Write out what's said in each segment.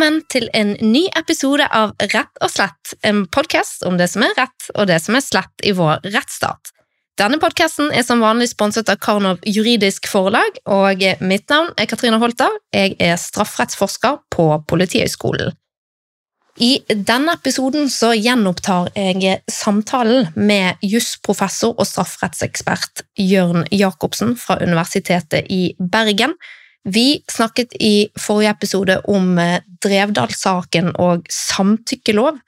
Velkommen til en ny episode av Rett og slett, en podkast om det som er rett og det som er slett i vår rettsstat. Denne podkasten er som vanlig sponset av Karnov juridisk forlag, og mitt navn er Katrine Holter. Jeg er strafferettsforsker på Politihøgskolen. I denne episoden så gjenopptar jeg samtalen med jusprofessor og strafferettsekspert Jørn Jacobsen fra Universitetet i Bergen. Vi snakket i forrige episode om eh, Drevdal-saken og samtykkelov.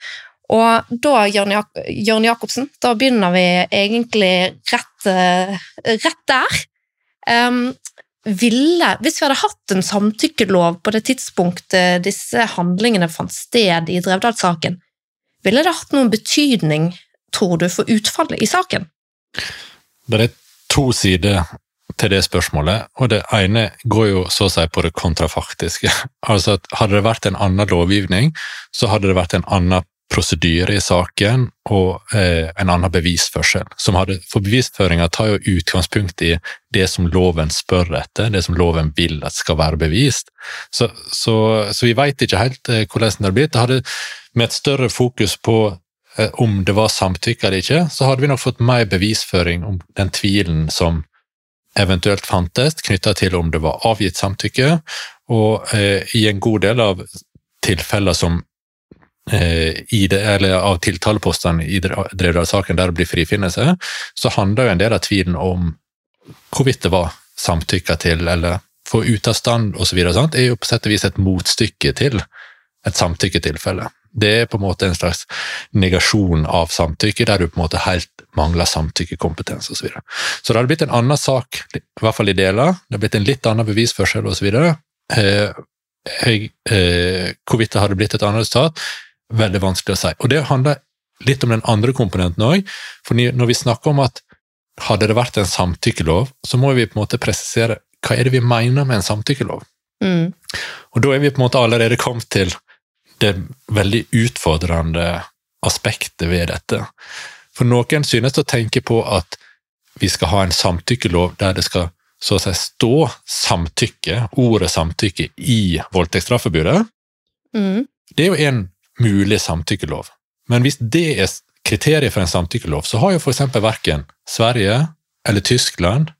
Og da, Jørn Jacobsen, da begynner vi egentlig rett, eh, rett der. Um, ville, hvis vi hadde hatt en samtykkelov på det tidspunktet disse handlingene fant sted i Drevdal-saken, ville det hatt noen betydning, tror du, for utfallet i saken? Det er to sider til det spørsmålet, og det ene går jo så å si på det kontrafaktiske. Altså at Hadde det vært en annen lovgivning, så hadde det vært en annen prosedyre i saken og eh, en annen bevisførsel. Hadde, for bevisføringa tar jo utgangspunkt i det som loven spør etter, det som loven vil at skal være bevist. Så, så, så vi veit ikke helt eh, hvordan det har blitt. Det hadde med et større fokus på eh, om det var samtykke eller ikke, så hadde vi nok fått mer bevisføring om den tvilen som eventuelt fantes, knytta til om det var avgitt samtykke, og eh, i en god del av tilfeller som eh, det, eller av tiltalepostene i Drevdal-saken der det blir frifinnelse, så handler jo en del av tvilen om hvorvidt det var samtykka til, eller få ut av stand osv., er jo på sett og vis et motstykke til et samtykketilfelle. Det er på en måte en slags negasjon av samtykke, der du på en måte helt mangler samtykkekompetanse osv. Så, videre. så det hadde blitt en annen sak, i hvert fall i deler. Det hadde blitt en litt annen bevisførsel osv. Eh, eh, hvorvidt det hadde blitt et annet resultat, veldig vanskelig å si. Og det handler litt om den andre komponenten òg. For når vi snakker om at hadde det vært en samtykkelov, så må vi på en måte presisere hva er det vi mener med en samtykkelov. Mm. Og da er vi på en måte allerede kommet til det veldig utfordrende aspektet ved dette. For noen synes å tenke på at vi skal ha en samtykkelov der det skal så å si stå samtykke, ordet samtykke, i voldtektsstraffebudet. Mm. Det er jo en mulig samtykkelov. Men hvis det er kriteriet for en samtykkelov, så har jo f.eks. verken Sverige eller Tyskland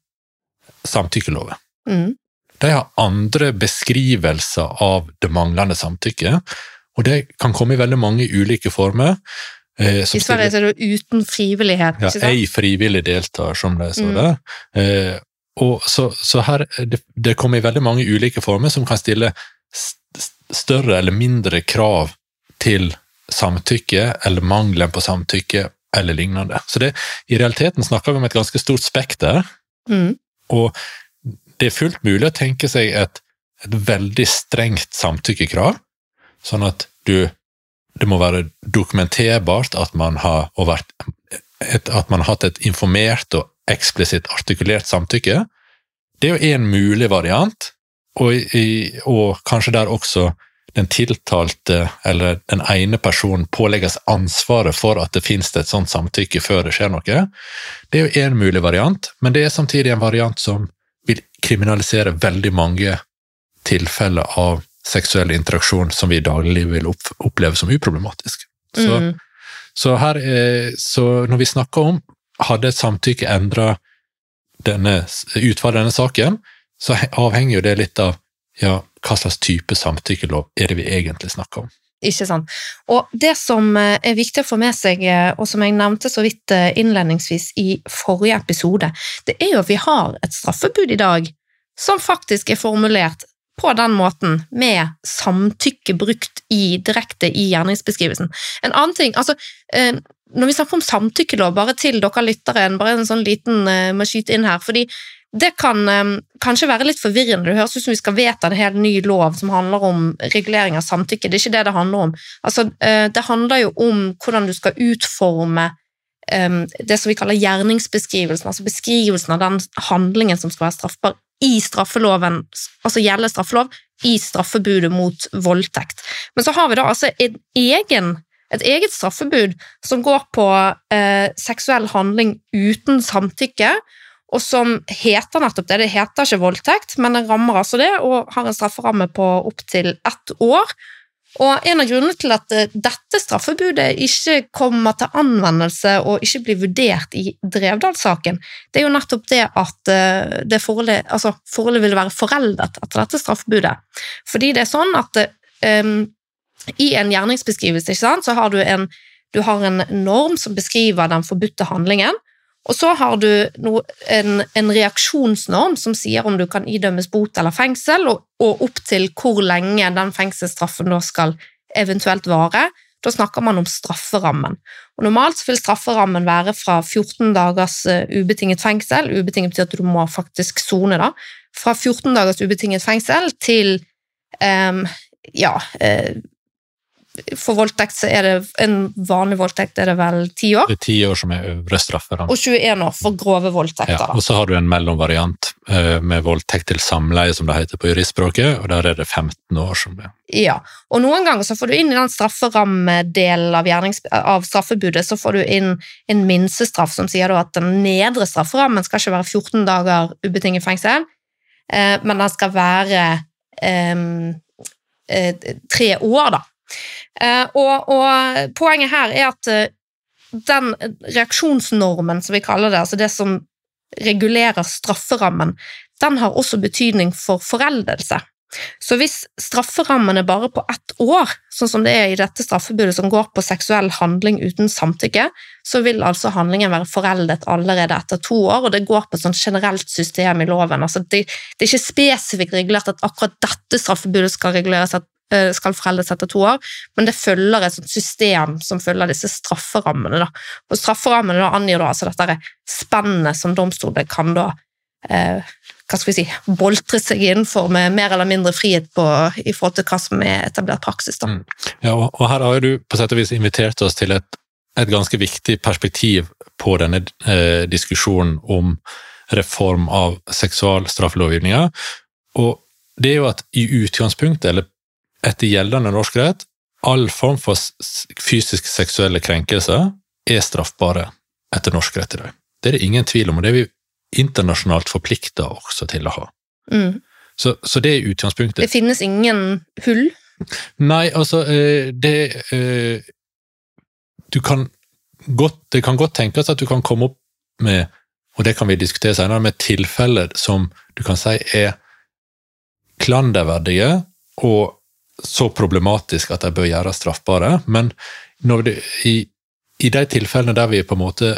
samtykkelover. Mm. De har andre beskrivelser av det manglende samtykket, og det kan komme i veldig mange ulike former. Eh, I Sverige er det uten frivillighet. Ja, ei frivillig deltar, som det står mm. der. Eh, og så, så her, det, det, kommer i veldig mange ulike former som kan stille større eller mindre krav til samtykke, eller mangelen på samtykke, eller lignende. Så det, i realiteten snakker vi om et ganske stort spekter, mm. og det er fullt mulig å tenke seg et, et veldig strengt samtykkekrav, Sånn at du Det må være dokumenterbart at man har, vært, at man har hatt et informert og eksplisitt artikulert samtykke. Det er jo én mulig variant, og, i, og, kanskje der også den tiltalte eller den ene personen pålegges ansvaret for at det finnes et sånt samtykke før det skjer noe. Det er jo én mulig variant, men det er samtidig en variant som vil kriminalisere veldig mange tilfeller av seksuell interaksjon som vi i dagliglivet vil oppleve som uproblematisk. Så, mm. så, her er, så når vi snakker om hadde et samtykke endra utfallet av denne saken, så avhenger jo det litt av ja, hva slags type samtykkelov er det vi egentlig snakker om. Ikke sant. Og det som eh, er viktig å få med seg, eh, og som jeg nevnte så vidt eh, innledningsvis i forrige episode, det er jo at vi har et straffebud i dag som faktisk er formulert på den måten, med samtykke brukt i, direkte i gjerningsbeskrivelsen. En annen ting, altså eh, Når vi snakker om samtykkelov, bare til dere lyttere, bare en sånn liten eh, må skyte inn her, fordi det kan eh, kanskje være litt forvirrende. Det høres ut som vi skal vedta en helt ny lov som handler om regulering av samtykke. Det er ikke det det handler om. Altså, uh, det handler jo om hvordan du skal utforme det som vi kaller gjerningsbeskrivelsen, altså beskrivelsen av den handlingen som skal være straffbar i straffeloven, altså gjelder straffelov, i straffebudet mot voldtekt. Men så har vi da altså en egen, et eget straffebud som går på eh, seksuell handling uten samtykke, og som heter nettopp det. Det heter ikke voldtekt, men det rammer altså det, og har en strafferamme på opptil ett år. Og en av grunnene til at eh, dette straffebudet ikke kommer til anvendelse og ikke blir vurdert i Drevdal-saken, det er jo nettopp det at eh, det forholdet, altså forholdet vil være foreldet etter dette straffebudet. Fordi det er sånn at um, i en gjerningsbeskrivelse sant, så har du en, du har en norm som beskriver den forbudte handlingen, og så har du en, en, reaksjonsnorm som sier om du kan idømmes bot eller fengsel, og, og opp til hvor lenge den fengselsstraffen da skal eventuelt vare. Da snakker man om strafferammen. Og Normalt vil strafferammen være fra 14 dagers uh, ubetinget fengsel, ubetinget betyr at du må faktisk sone, da, fra 14 dagers ubetinget fengsel til um, ja, uh, for voldtekt så er det en vanlig voldtekt er det vel ti år. Det er ti år som er øvre straffer. Og 21 år for grove voldtekter. Ja, og så har du en mellomvariant eh, med voldtekt til samleie, som det heter på juristspråket, og der er det 15 år som det. Ja, og noen ganger så får du inn i den strafferammedelen av, av straffebudet, så får du inn en minstestraff som sier at den nedre strafferammen skal ikke være 14 dager ubetinget fengsel, eh, men den skal være um, tre år, da. Eh, og, og, poenget her er at eh, den reaksjonsnormen, som vi kaller det, altså det som regulerer strafferammen, den har også betydning for foreldelse. Så hvis strafferammen er bare på ett år, sånn som det er i dette straffebudet som går på seksuell handling uten samtykke, så vil altså handlingen være foreldet allerede etter to år, og det går på et sånt generelt system i loven. Altså det, det, er ikke spesifikt regulert at akkurat dette straffebudet skal reguleres Eh, skal foreldes etter to år, men det følger et system som følger disse strafferammene. Da. Og Strafferammene da angir da, altså dette spennet som domstolen kan da eh, hva skal vi si, boltre seg innenfor med mer eller mindre frihet på, i forhold til hva som er etablert praksis. Da. Mm. Ja, og her har du på sett og vis invitert oss til et, et ganske viktig perspektiv på denne eh, diskusjonen om reform av seksualstraffelovgivninga. Og det er jo at i utgangspunktet, eller etter gjeldende norsk rett, all form for fysisk seksuelle krenkelser er straffbare etter norsk rett i dag. Det er det ingen tvil om, og det er vi internasjonalt forplikta også til å ha. Mm. Så, så, det er utgangspunktet. Det finnes ingen hull? Nei, altså eh, Det eh, Du kan godt, Det kan godt tenkes at du kan komme opp med, og det kan vi diskutere senere, med tilfeller som du kan si er klanderverdige og så problematisk at de bør gjøres straffbare, men det, i, i, de tilfellene der vi på en måte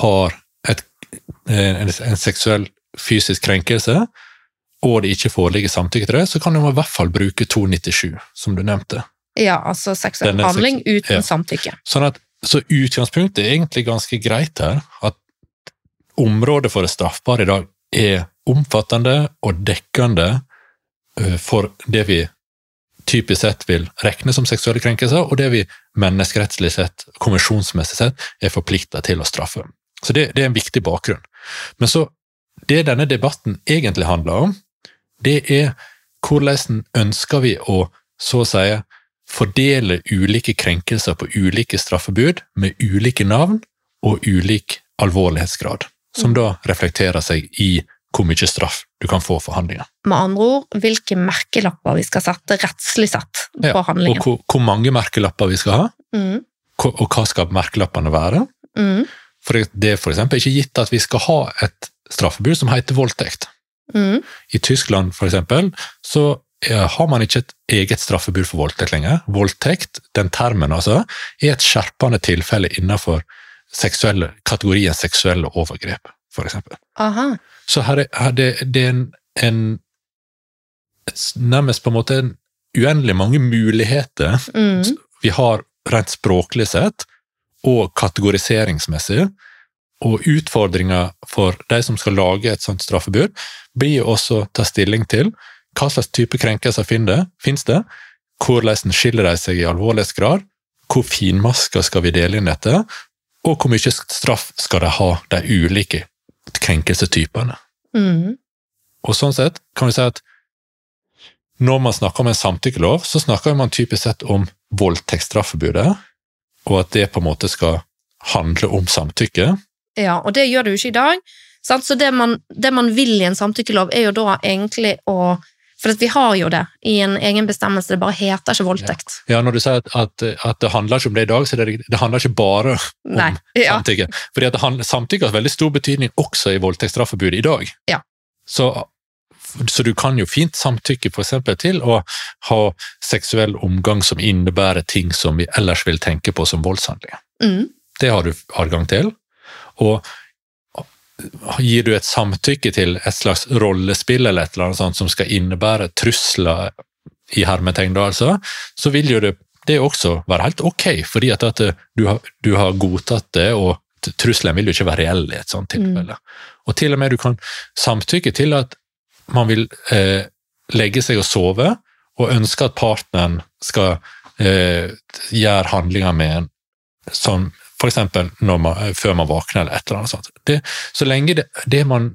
har et, en, en, seksuell fysisk krenkelse, og det ikke foreligger samtykke til det, så kan man i hvert fall bruke 297, som du nevnte. Ja, altså seksuell handling uten ja. samtykke. Sånn at, så utgangspunktet er egentlig ganske greit her, at området for det straffbare i dag er omfattende og dekkende eh, for det vi typisk sett vil regne som seksuelle krenkelser, og det vi menneskerettslig sett, konvensjonsmessig sett, er forplikta til å straffe. Så det, det, er en viktig bakgrunn. Men så, det denne debatten egentlig handler om, det er hvordan ønsker vi å, så å si, fordele ulike krenkelser på ulike straffebud med ulike navn og ulik alvorlighetsgrad, som da reflekterer seg i hvor mye straff du kan få for handlinga. Med andre ord hvilke merkelapper vi skal sette rettslig sett på ja, handlingen. Og hvor, hvor, mange merkelapper vi skal ha, mm. og hva skal merkelappene være. Mm. For det er f.eks. ikke gitt at vi skal ha et straffebud som heter voldtekt. Mm. I Tyskland for eksempel, så har man ikke et eget straffebud for voldtekt lenger. Voldtekt, den termen altså, er et skjerpende tilfelle innenfor seksuelle, kategorien seksuelle overgrep, for eksempel. Aha. Så her er, her det, det er en, en, Nærmest på en måte en uendelig mange muligheter mm. vi har rent språklig sett, og kategoriseringsmessig. Og utfordringa for de som skal lage et sånt straffebud, blir også å ta stilling til hva slags type krenkelser finnes det, hvordan skiller de seg i alvorlighetsgrad, hvor finmaska skal vi dele inn dette, og hvor mye straff skal de ha, de ulike krenkelsestypene. Mm. Og sånn sett kan vi si at når man snakker om en samtykkelov, så snakker man typisk sett om voldtektsstraffebudet, og at det på en måte skal handle om samtykke. Ja, og det gjør det jo ikke i dag. Så det man, det man vil i en samtykkelov, er jo da egentlig å For vi har jo det i en egen bestemmelse, det bare heter ikke voldtekt. Ja, Når du sier at, at, at det handler ikke om det i dag, så det, det handler ikke bare om Nei, ja. samtykke. Fordi at det Samtykke har veldig stor betydning også i voldtektsstraffebudet i dag. Ja. Så, så du kan jo fint samtykke for eksempel, til å ha seksuell omgang som innebærer ting som vi ellers vil tenke på som voldshandlinger. Mm. Det har du adgang til. Og gir du et samtykke til et slags rollespill eller et eller annet sånt som skal innebære trusler i hermetegn, da altså, så vil jo det, det også være helt ok, fordi at, at du, har, du, har, godtatt det, og trusselen vil jo ikke være reell i et sånt tilfelle. Mm. Og til og med du kan samtykke til at man vil eh, legge seg og sove, og ønske at partneren skal eh, gjøre handlinger med en sånn F.eks. før man våkner, eller et eller annet sånt. Det, så lenge det, det man,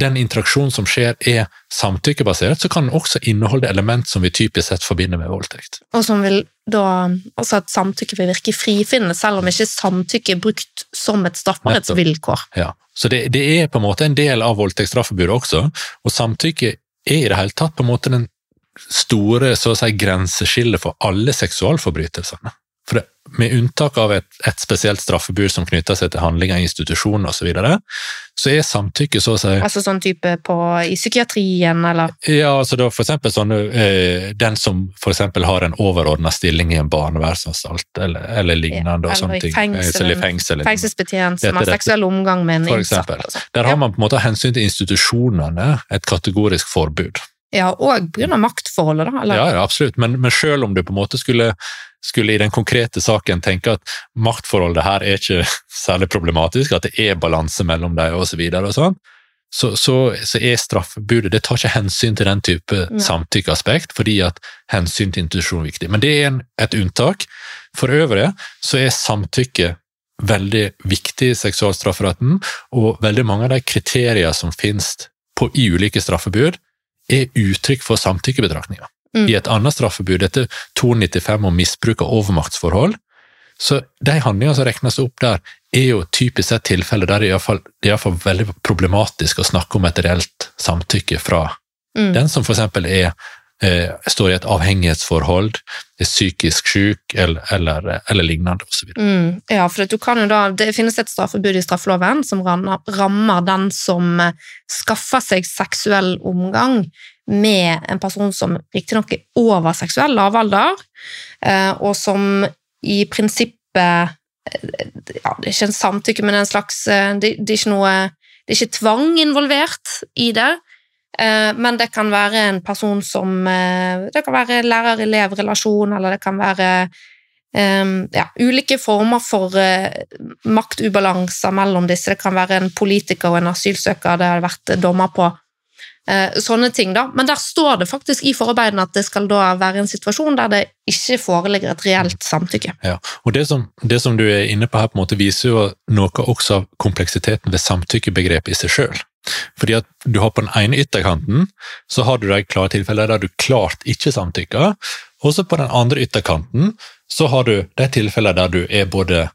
den interaksjonen som skjer er samtykkebasert, så kan den også inneholde element som vi typisk sett forbinder med voldtekt. Og som vil da, altså at samtykke vil virke frifinnende, selv om ikke samtykke er brukt som et straffbarhetsvilkår. Ja, så det, det, er på en måte en del av voldtektsstraffebudet også, og samtykke er i det hele tatt på en måte den store så å si, grenseskillet for alle seksualforbrytelsene. Med unntak av et, et spesielt straffebud som knytter seg til handlinger i institusjoner osv., så, videre, så er samtykke så å si Altså sånn type på, i psykiatrien, eller? Ja, altså da for eksempel sånn eh, Den som for eksempel har en overordna stilling i en barnevernsanstalt eller, eller lignende. Ja, og sånne ting. Fengsel, eller fengsel. Fengselsbetjent som har seksuell omgang med en innsatt. Altså. Der har man på en måte hensyn til institusjonene et kategorisk forbud. Ja, og pga. maktforholdet, da? Eller? Ja, ja, absolutt, men, men selv om du på en måte skulle, skulle, i den konkrete saken tenke at maktforholdet her er ikke særlig problematisk, at det er balanse mellom dem osv., så, videre og sånn, så, så, så, er straffebudet Det tar ikke hensyn til den type ja. samtykkeaspekt, fordi at hensyn til institusjon er viktig. Men det er en, et unntak. For øvrig så er samtykke veldig viktig i seksualstrafferetten, og veldig mange av de kriterier som finnes på, i ulike straffebud, er uttrykk for samtykkebetraktninga. Mm. I et annet straffebud, dette 295 om misbruk av overmaktsforhold, så de handlingene som regnes opp der, er jo typisk sett tilfeller der det er iallfall veldig problematisk å snakke om et reelt samtykke fra mm. den som eksempel er står i et avhengighetsforhold, er psykisk syk eller, eller, eller lignende osv. Mm, ja, for du kan jo da, det finnes et straffebud i straffeloven som rammer den som eh, skaffer seg seksuell omgang med en person som riktignok er over seksuell lavalder, eh, og som i prinsippet eh, ja, Det er ikke en samtykke, men en slags det, det, er ikke noe det er ikke tvang involvert i det, Eh, men det kan være en person som eh, Det kan være lærer-elev-relasjon, eller det kan være eh, ja, ulike former for maktubalanser mellom disse. Det kan være en politiker og en asylsøker det har vært dommer på. Sånne ting, da. Men der står det faktisk i forarbeidene at det skal da være en situasjon der det ikke foreligger et reelt samtykke. Ja, og det som, det som du er inne på her, på en måte viser jo noe også av kompleksiteten ved samtykkebegrepet i seg sjøl. Fordi at du har på den ene ytterkanten så har du de klare tilfellene der du klart ikke samtykker, og så på den andre ytterkanten så har du de tilfellene der du er både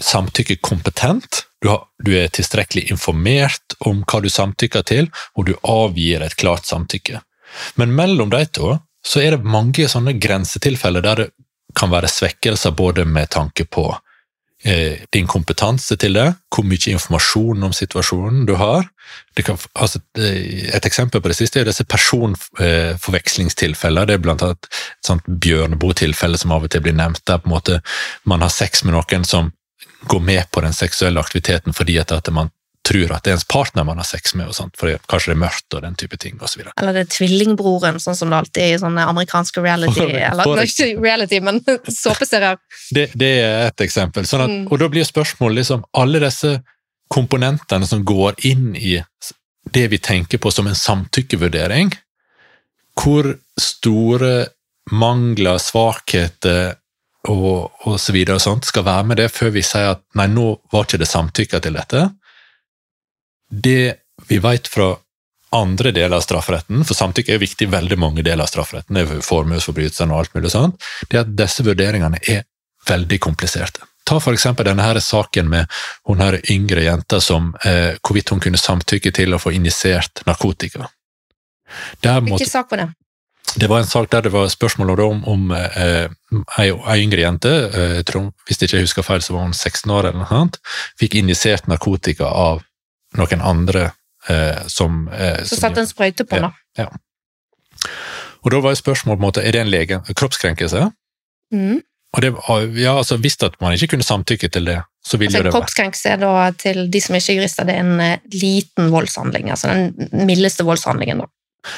samtykkekompetent, du, du er tilstrekkelig informert om hva du samtykker til, og du avgir et klart samtykke. Men mellom de to så er det mange sånne grensetilfeller der det kan være svekkelser både med tanke på din kompetanse til det, hvor mye informasjon om situasjonen du har. Kan, altså, et eksempel på det siste er disse personforvekslingstilfeller. Det er blant annet et sånt Bjørneboe-tilfelle som av og til blir nevnt, der på en måte man har sex med noen som går med på den seksuelle aktiviteten fordi at man tror at det er ens partner man har sex med, og sånt, for kanskje det er mørkt og den type ting. Og så videre. eller det er tvillingbroren, sånn som det alltid er i sånne amerikanske reality eller ikke reality, men såpeserier. Det, det, er et eksempel. Sånn at, mm. Og da blir spørsmålet liksom alle disse komponentene som går inn i det vi tenker på som en samtykkevurdering, hvor store mangler, svakheter og, og så videre og sånt skal være med det før vi sier at nei, nå var ikke det samtykke til dette. Det vi vet fra andre deler av strafferetten, for samtykke er viktig i veldig mange deler av strafferetten, det er formuesforbrytelser og alt mulig sånt, det er at disse vurderingene er veldig kompliserte. Ta for eksempel denne her saken med hun her yngre jenta som eh, hvorvidt hun kunne samtykke til å få injisert narkotika. Hvilken sak var det? det var en sak der det var spørsmål om, om eh, ei, ei yngre jente, eh, hvis jeg ikke husker feil, så var hun 16 år, eller noe annet, fikk injisert narkotika av noen andre eh, som eh, Så satte en sprøyte på henne? Ja, ja, Og da var spørsmålet på en måte, er det en lege, kroppskrenkelse? Mm. Og det, ja, altså Hvis at man ikke kunne samtykke til det, så ville Altså, det Kroppskrenkelse er da til de som ikke er jurister, det er en eh, liten voldshandling. Altså den mildeste voldshandlingen, da.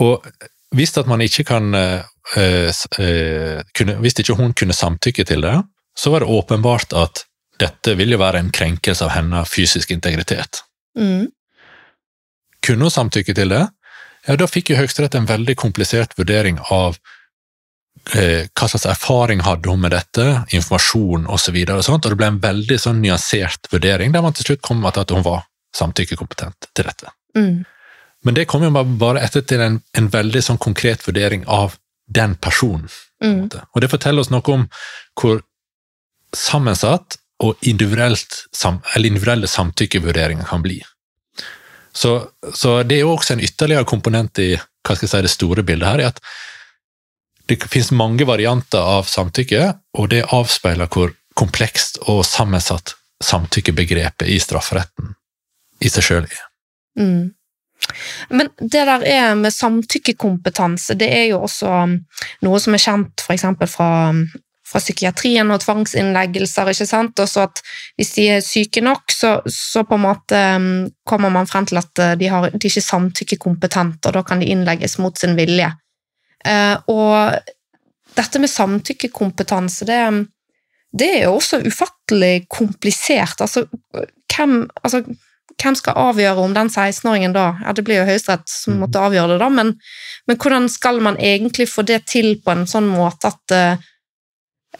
Og hvis at man ikke kan eh, eh, kunne, Hvis ikke hun kunne samtykke til det, så var det åpenbart at dette vil jo være en krenkelse av hennes fysisk integritet. Mm. Kunne hun samtykke til det, ja, da fikk jo Høyesterett en veldig komplisert vurdering av eh, hva slags erfaring hadde hun med dette, informasjon osv., og, så og det ble en veldig sånn nyansert vurdering, der man til slutt kom til at hun var samtykkekompetent til dette. Mm. Men det kom jo bare etter til en, en veldig sånn konkret vurdering av den personen. Mm. Og det forteller oss noe om hvor sammensatt og sam, individuelle samtykkevurderinger kan bli. Så, så det er jo også en ytterligere komponent i hva skal jeg si, det store bildet her, er at det finnes mange varianter av samtykke, og det avspeiler hvor komplekst og sammensatt samtykkebegrepet i strafferetten i seg sjøl er. Mm. Men det der er med samtykkekompetanse, det er jo også um, noe som er kjent eksempel fra, um, fra psykiatrien og tvangsinnleggelser, ikke sant? Og så at hvis de er syke nok, så, så på en måte um, kommer man frem til at uh, de, har, de er ikke samtykkekompetente, og da kan de innlegges mot sin vilje. Eh, og dette med samtykkekompetanse, det, um, det er jo også ufattelig komplisert. Altså, hvem, altså, hvem skal avgjøre om den 16-åringen da Ja, det blir jo Høyesterett som måtte avgjøre det, da, men, men hvordan skal man egentlig få det til på en sånn måte at em,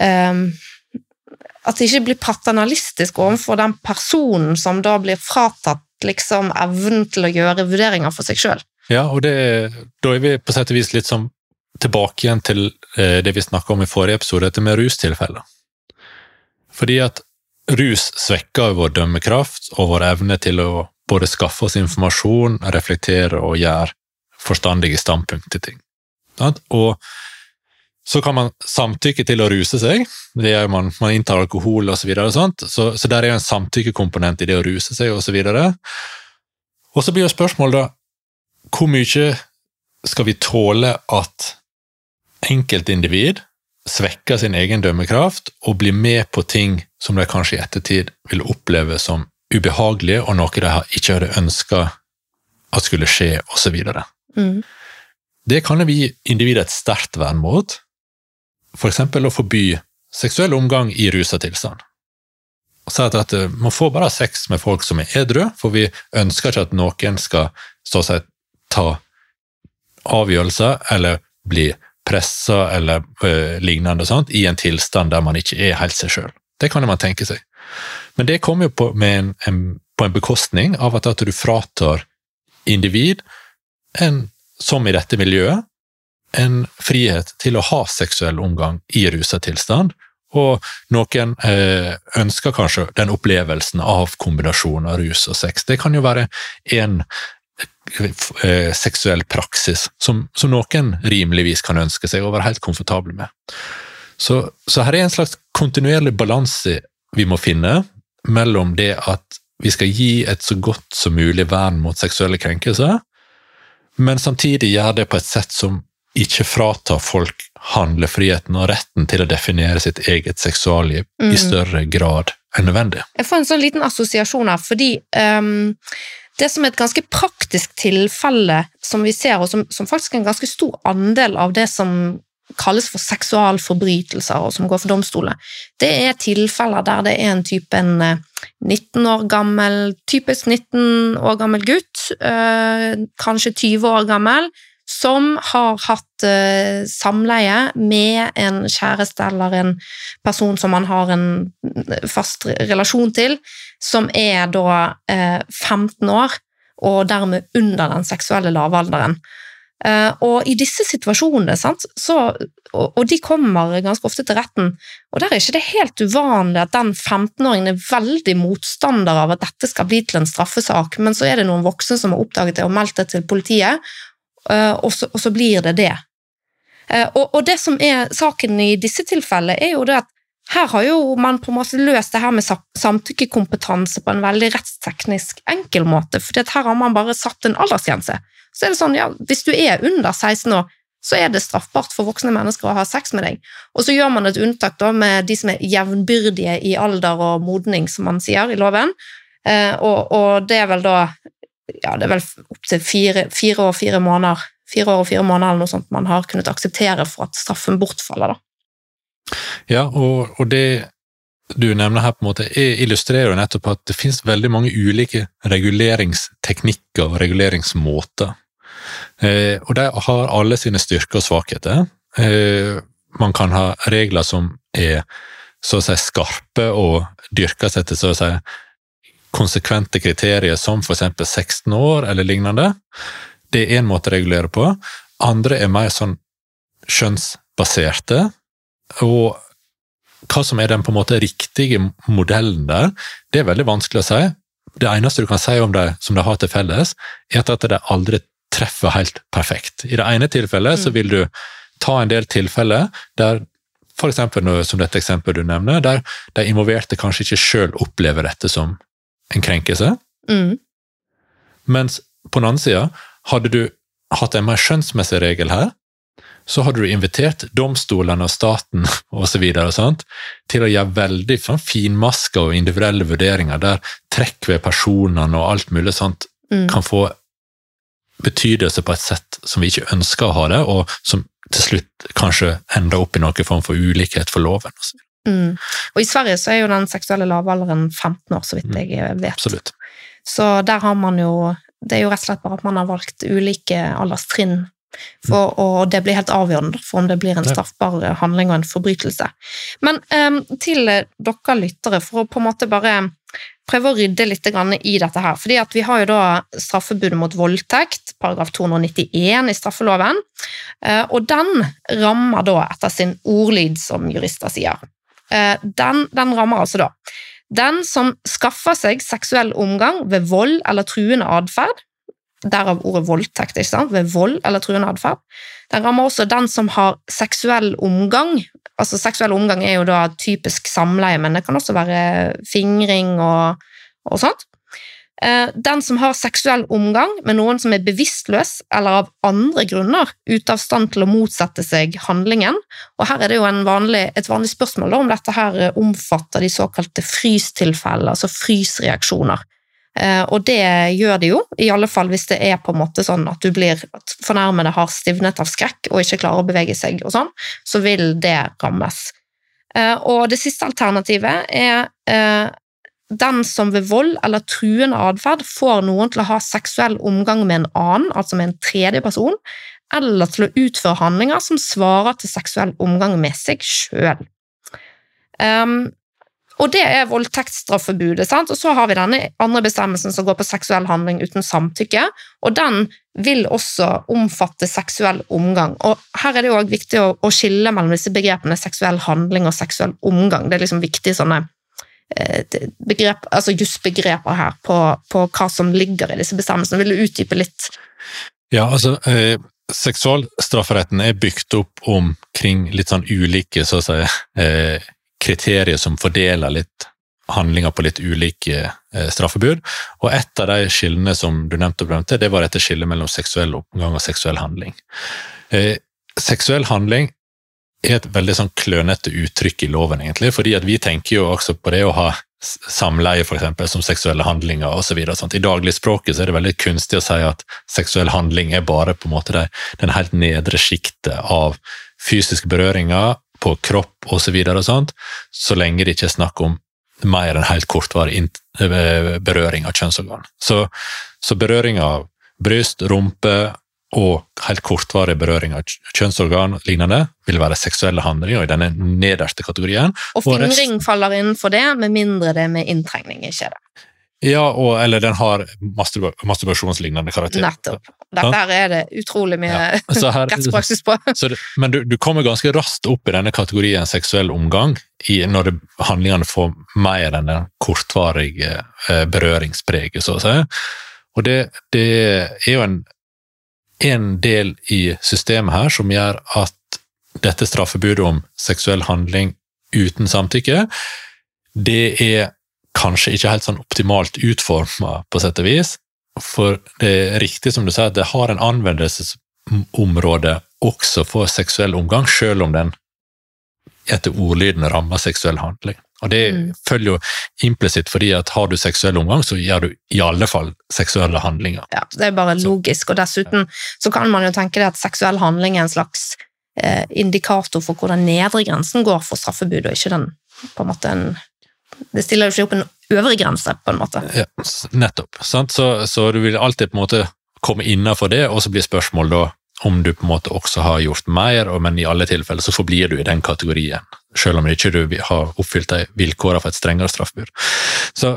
At det ikke blir paternalistisk overfor den personen som da blir fratatt liksom evnen til å gjøre vurderinger for seg sjøl? Ja, og det, da er vi på sett og vis litt sånn tilbake igjen til eh, det vi snakka om i forrige episode, dette med rustilfeller. Fordi at rus svekker vår dømmekraft og vår evne til å både skaffe oss informasjon, reflektere og gjøre forstandige standpunkt til ting. Og så kan man samtykke til å ruse seg, det gjør man, man inntar alkohol osv., så, videre og sånt. så, så der er jo en samtykkekomponent i det å ruse seg osv. Og så blir jo spørsmålet da, hvor mye skal vi tåle at enkeltindivid svekker sin egen dømmekraft og blir med på ting som de kanskje i ettertid vil oppleve som ubehagelige, og noe de ikke hadde ønska at skulle skje, osv. Mm. Det kan vi individet et sterkt vern mot, f.eks. å forby seksuell omgang i rusa tilstand. Og sa at, eh, man får bare sex med folk som er edru, for vi ønsker ikke at noen skal så å si, ta avgjørelser eller bli pressa eller øh, lignende sånt, i en tilstand der man ikke er helt seg sjøl. Det kan man tenke seg. Men det kommer jo på, en, en, på en bekostning av at, at du fratar individ, en, som i dette miljøet, en frihet til å ha seksuell omgang i rusa tilstand, og noen eh, ønsker kanskje den opplevelsen av kombinasjonen av rus og sex. Det kan jo være en eh, seksuell praksis som, som, noen rimeligvis kan ønske seg og være helt komfortable med. Så, så her er en slags kontinuerlig balanse vi må finne mellom det at vi skal gi et så godt som mulig vern mot seksuelle krenkelser, men samtidig gjøre det på et sett som ikke frata folk handlefriheten og retten til å definere sitt eget seksualliv Mm. i større grad enn nødvendig. Jeg får en sånn liten assosiasjon her, fordi um, det som er et ganske praktisk tilfelle som vi ser, og som, som faktisk er en ganske stor andel av det som kalles for seksualforbrytelser, og som går for domstolene, det er tilfeller der det er en type en eh, 19 år gammel, typisk 19 år gammel gutt, øh, kanskje 20 år gammel, som har hatt uh, samleie med en kjæreste eller en person som man har en fast relasjon til, som er da uh, 15 år, og dermed under den seksuelle lavalderen. Uh, og i disse situasjonene, sant, så, og, og de kommer ganske ofte til retten, og der er ikke det helt uvanlig at den 15-åringen er veldig motstander av at dette skal bli til en straffesak, men så er det noen voksne som har oppdaget det og meldt det til politiet, eh, og så, og så blir det det. Eh, og, og, det som er saken i disse tilfellene, er jo det at her har jo man på en måte løst det her med samtykkekompetanse på en veldig rettsteknisk enkel måte, for her har man bare satt en aldersgrense. Så er det sånn, ja, hvis du er under 16 år, så er det straffbart for voksne mennesker å ha sex med deg. Og så gjør man et unntak da med de som er jevnbyrdige i alder og modning, som man sier i loven. Eh, og, og, det er vel da ja, det er vel opptil fire, fire år fire måneder fire år og fire måneder eller noe sånt man har kunnet akseptere for at straffen bortfaller. da. Ja, og, og det du nevner her, på en måte, illustrerer jo nettopp at det finnes veldig mange ulike reguleringsteknikker og reguleringsmåter. Eh, og de har alle sine styrker og svakheter. Eh, man kan ha regler som er så å si skarpe og dyrkes etter så å si konsekvente kriterier som f.eks. 16 år eller lignende. Det er én måte å regulere på. Andre er mer sånn skjønnsbaserte. Og hva som er den på en måte riktige modellen der, det er veldig vanskelig å si. Det eneste du kan si om det som de har til felles, er at de aldri treffer helt perfekt. I det ene tilfellet mm. så vil du ta en del tilfeller der for eksempel som dette eksempelet du nevner, der de involverte kanskje ikke sjøl opplever dette som en krenkelse. Mm. Mens på den andre side, hadde du hatt en mer skjønnsmessig regel her, så hadde du invitert domstolene og staten og så videre, sant, til å gjøre veldig sånn, finmaska og individuelle vurderinger, der trekk ved personene og alt mulig sånt mm. kan få betydelse på et sett som vi ikke ønsker å ha det, og som til slutt kanskje ender opp i noen form for ulikhet for loven. Mm. Og I Sverige så er jo den seksuelle lavalderen 15 år, så vidt mm. jeg vet. Absolutt. Så der har man jo Det er jo rett og slett bare at man har valgt ulike alderstrinn for, og det blir helt avgjørende for om det blir en straffbar handling og en forbrytelse. Men um, til dere lyttere, for å på en måte bare prøve å rydde litt i dette her. fordi Vi har jo da straffebudet mot voldtekt, paragraf 291 i straffeloven. Eh, og den rammer da etter sin ordlyd, som jurister sier. Eh, den, den rammer altså da den som skaffer seg seksuell omgang ved vold eller truende atferd, Derav ordet voldtekt, ikke sant? ved vold eller truende atferd. Den rammer også den som har seksuell omgang. Altså Seksuell omgang er jo da typisk samleie, men det kan også være fingring og, og sånt. Eh, den som har seksuell omgang med noen som er bevisstløs eller av andre grunner ute av stand til å motsette seg handlingen. Og Her er det jo vanlig, et vanlig spørsmål om dette her omfatter de såkalte frystilfeller, altså frysreaksjoner. Eh, og det gjør det jo, i alle fall hvis det er på en måte sånn at du blir at fornærmede har stivnet av skrekk og ikke klarer å bevege seg, og sånn, så vil det rammes. Eh, og det siste alternativet er eh, den som ved vold eller truende atferd får noen til å ha seksuell omgang med en annen, altså med en tredje person, eller til å utføre handlinger som svarer til seksuell omgang med seg sjøl. Um, og det er voldtektsstraffebudet. sant? Og så har vi denne andre bestemmelsen som går på seksuell handling uten samtykke. Og den vil også omfatte seksuell omgang. Og her er det jo viktig å, skille mellom disse begrepene seksuell handling og seksuell omgang. Det er liksom viktige sånne begrep, altså jusbegreper her på, på, hva som ligger i disse bestemmelsene. Vil du utdype litt? Ja, altså... Eh Seksualstrafferetten er bygd opp omkring litt sånn ulike så å si, eh, kriterier som fordeler litt handlinger på litt ulike eh, straffebud. Og et av de skillene som du nevnte, det var dette skillet mellom seksuell oppgang og seksuell handling. Eh, seksuell handling er et veldig sånn klønete uttrykk i loven, egentlig, fordi at vi tenker jo også på det å ha samleie for eksempel, som seksuelle handlinger osv. I dagligspråket så er det veldig kunstig å si at seksuell handling er bare på en måte det, den helt nedre sjiktet av fysiske berøringer på kropp osv., så, videre så lenge det ikke er snakk om mer enn helt kortvarig eh, berøring av kjønnsorgan. Så, så berøring av bryst, rumpe og helt kortvarig berøring av kjønnsorgan lignende vil være seksuelle handlinger i denne nederste kategorien. Og fingring faller innenfor det, med mindre det er med inntrengning, ikke det? Ja, og, eller den har masturba masturbasjonslignende karakter. Nettopp. Dette her er det utrolig mye Ja, så her- rettspraksis på. Så det, men du, du kommer ganske raskt opp i denne kategorien seksuell omgang i, når det, handlingene får mer enn den kortvarige eh, berøringspreget, så å si. Og det, det er jo en, en del i systemet her som gjør at dette straffebudet om seksuell handling uten samtykke, det er kanskje ikke helt sånn optimalt utforma, på sett og vis. For det er riktig som du sier, at det har en anvendelsesområde også for seksuell omgang, selv om den etter ordlyden rammer seksuell handling. Og det Mm. følger jo implisitt fordi at har du seksuell omgang, så gjør du i alle fall seksuelle handlinger. Ja, det er bare logisk, og dessuten så kan man jo tenke det at seksuell handling er en slags eh, indikator for hvor den nedre grensen går for straffebud, og ikke den på en måte en Det stiller jo ikke opp en øvre grense, på en måte. Ja, nettopp. Sant? Så, så du vil alltid på en måte komme innafor det, og så blir spørsmålet da om du på en måte også har gjort mer, men i alle tilfeller så forblir du i den kategorien, selv om ikke du har oppfylt de vilkårene for et strengere straffebud.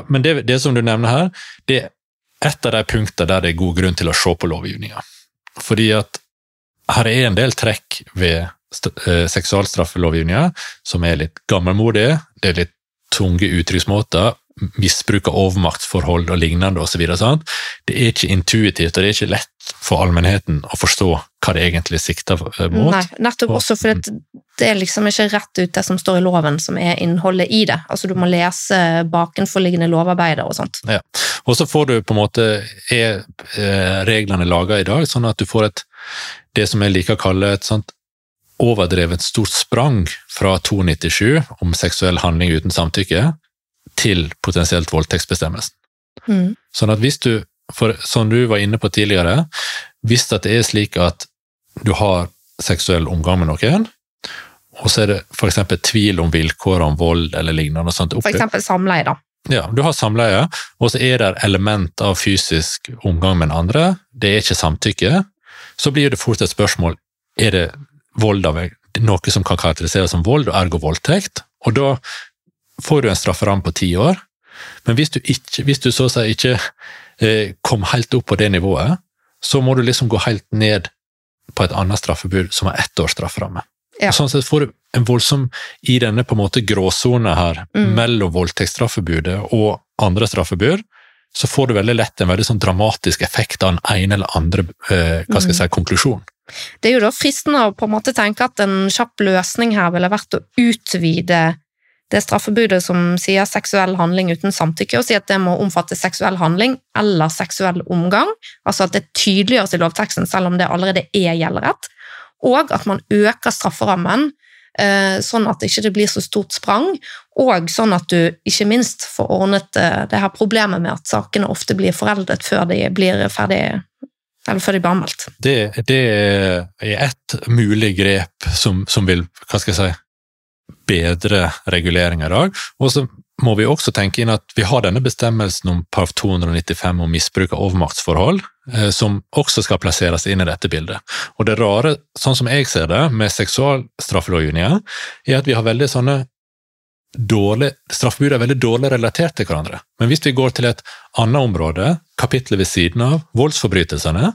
Men det, det som du nevner her, det er et av de punktene der det er god grunn til å se på lovgivninga. Fordi at her er en del trekk ved eh, seksualstraffelovgivninga som er litt gammelmodige, det er litt tunge uttrykksmåter, misbruk av overmaktsforhold og lignende osv. Det er ikke intuitivt, og det er ikke lett for allmennheten å forstå hva det egentlig sikter mot. Nei, nettopp Og- også fordi det er liksom ikke rett ut det som står i loven, som er innholdet i det. Altså Du må lese bakenforliggende lovarbeider og sånt. Ja. Og så får du på en måte er eh, reglene laga i dag, sånn at du får et det som jeg liker å kalle et sånt overdrevet stort sprang fra 297 om seksuell handling uten samtykke til potensielt voldtektsbestemmelsen. Mm. Sånn at hvis du, for som du var inne på tidligere, hvis det er slik at du har seksuell omgang med noen, og så er det eksempel tvil om vilkår om vold eller lignende, sånt, eksempel samleie, da. ja, du har samleie, og så er det element av fysisk omgang med den andre, det er ikke samtykke, så blir det fort et spørsmål, er det vold av noe som kan karakteriseres som vold, og ergo voldtekt? Og da får du en strafferamme på ti år, men hvis du, ikke, hvis du så å si ikke eh, kom helt opp på det nivået, så må du liksom gå helt ned på et annet straffebud som har ett års strafferamme. Ja. Sånn sett får du en voldsom, i denne på en måte gråsone her, Mm. mellom voldtektsstraffebudet og andre straffebud, så får du veldig lett en veldig sånn dramatisk effekt av den ene eller andre eh, hva skal jeg si, konklusjon. Det er jo da fristende å på en måte tenke at en kjapp løsning her ville vært å utvide det straffebudet som sier seksuell handling uten samtykke, og sier at det må omfatte seksuell handling eller seksuell omgang. Altså at det tydeliggjøres i lovteksten, selv om det allerede er gjelderett. Og at man øker strafferammen, eh, sånn at det ikke blir så stort sprang, og sånn at du ikke minst får ordnet eh, det her problemet med at sakene ofte blir foreldet før de blir ferdig eller før de blir anmeldt. Det, det er et mulig grep som, som vil, hva skal jeg si, bedre regulering i dag. Og så må vi også tenke inn at vi har denne bestemmelsen om parv 295 om misbruk av overmaktsforhold, eh, som også skal plasseres inn i dette bildet. Og det rare, sånn som jeg ser det, med seksualstraffelovgivninga, er at vi har veldig sånne dårlig, straffebud er veldig dårlig relatert til hverandre. Men hvis vi går til et annet område, kapitlet ved siden av, voldsforbrytelsene,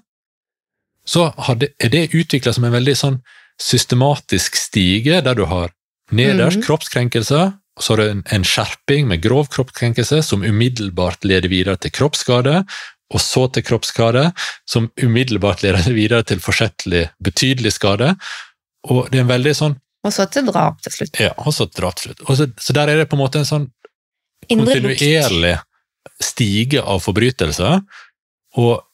så er det utvikla som en veldig sånn systematisk stige, der du har nederst mm. kroppskrenkelse, og så er det en, en skjerping med grov kroppskrenkelse som umiddelbart leder videre til kroppsskade, og så til kroppsskade, som umiddelbart leder videre til forsettlig betydelig skade. Og det er en veldig sånn Og så til drap til slutt. ja, og så til drap til slutt. Så, så der er det på en måte en sånn kontinuerlig stige av forbrytelser, og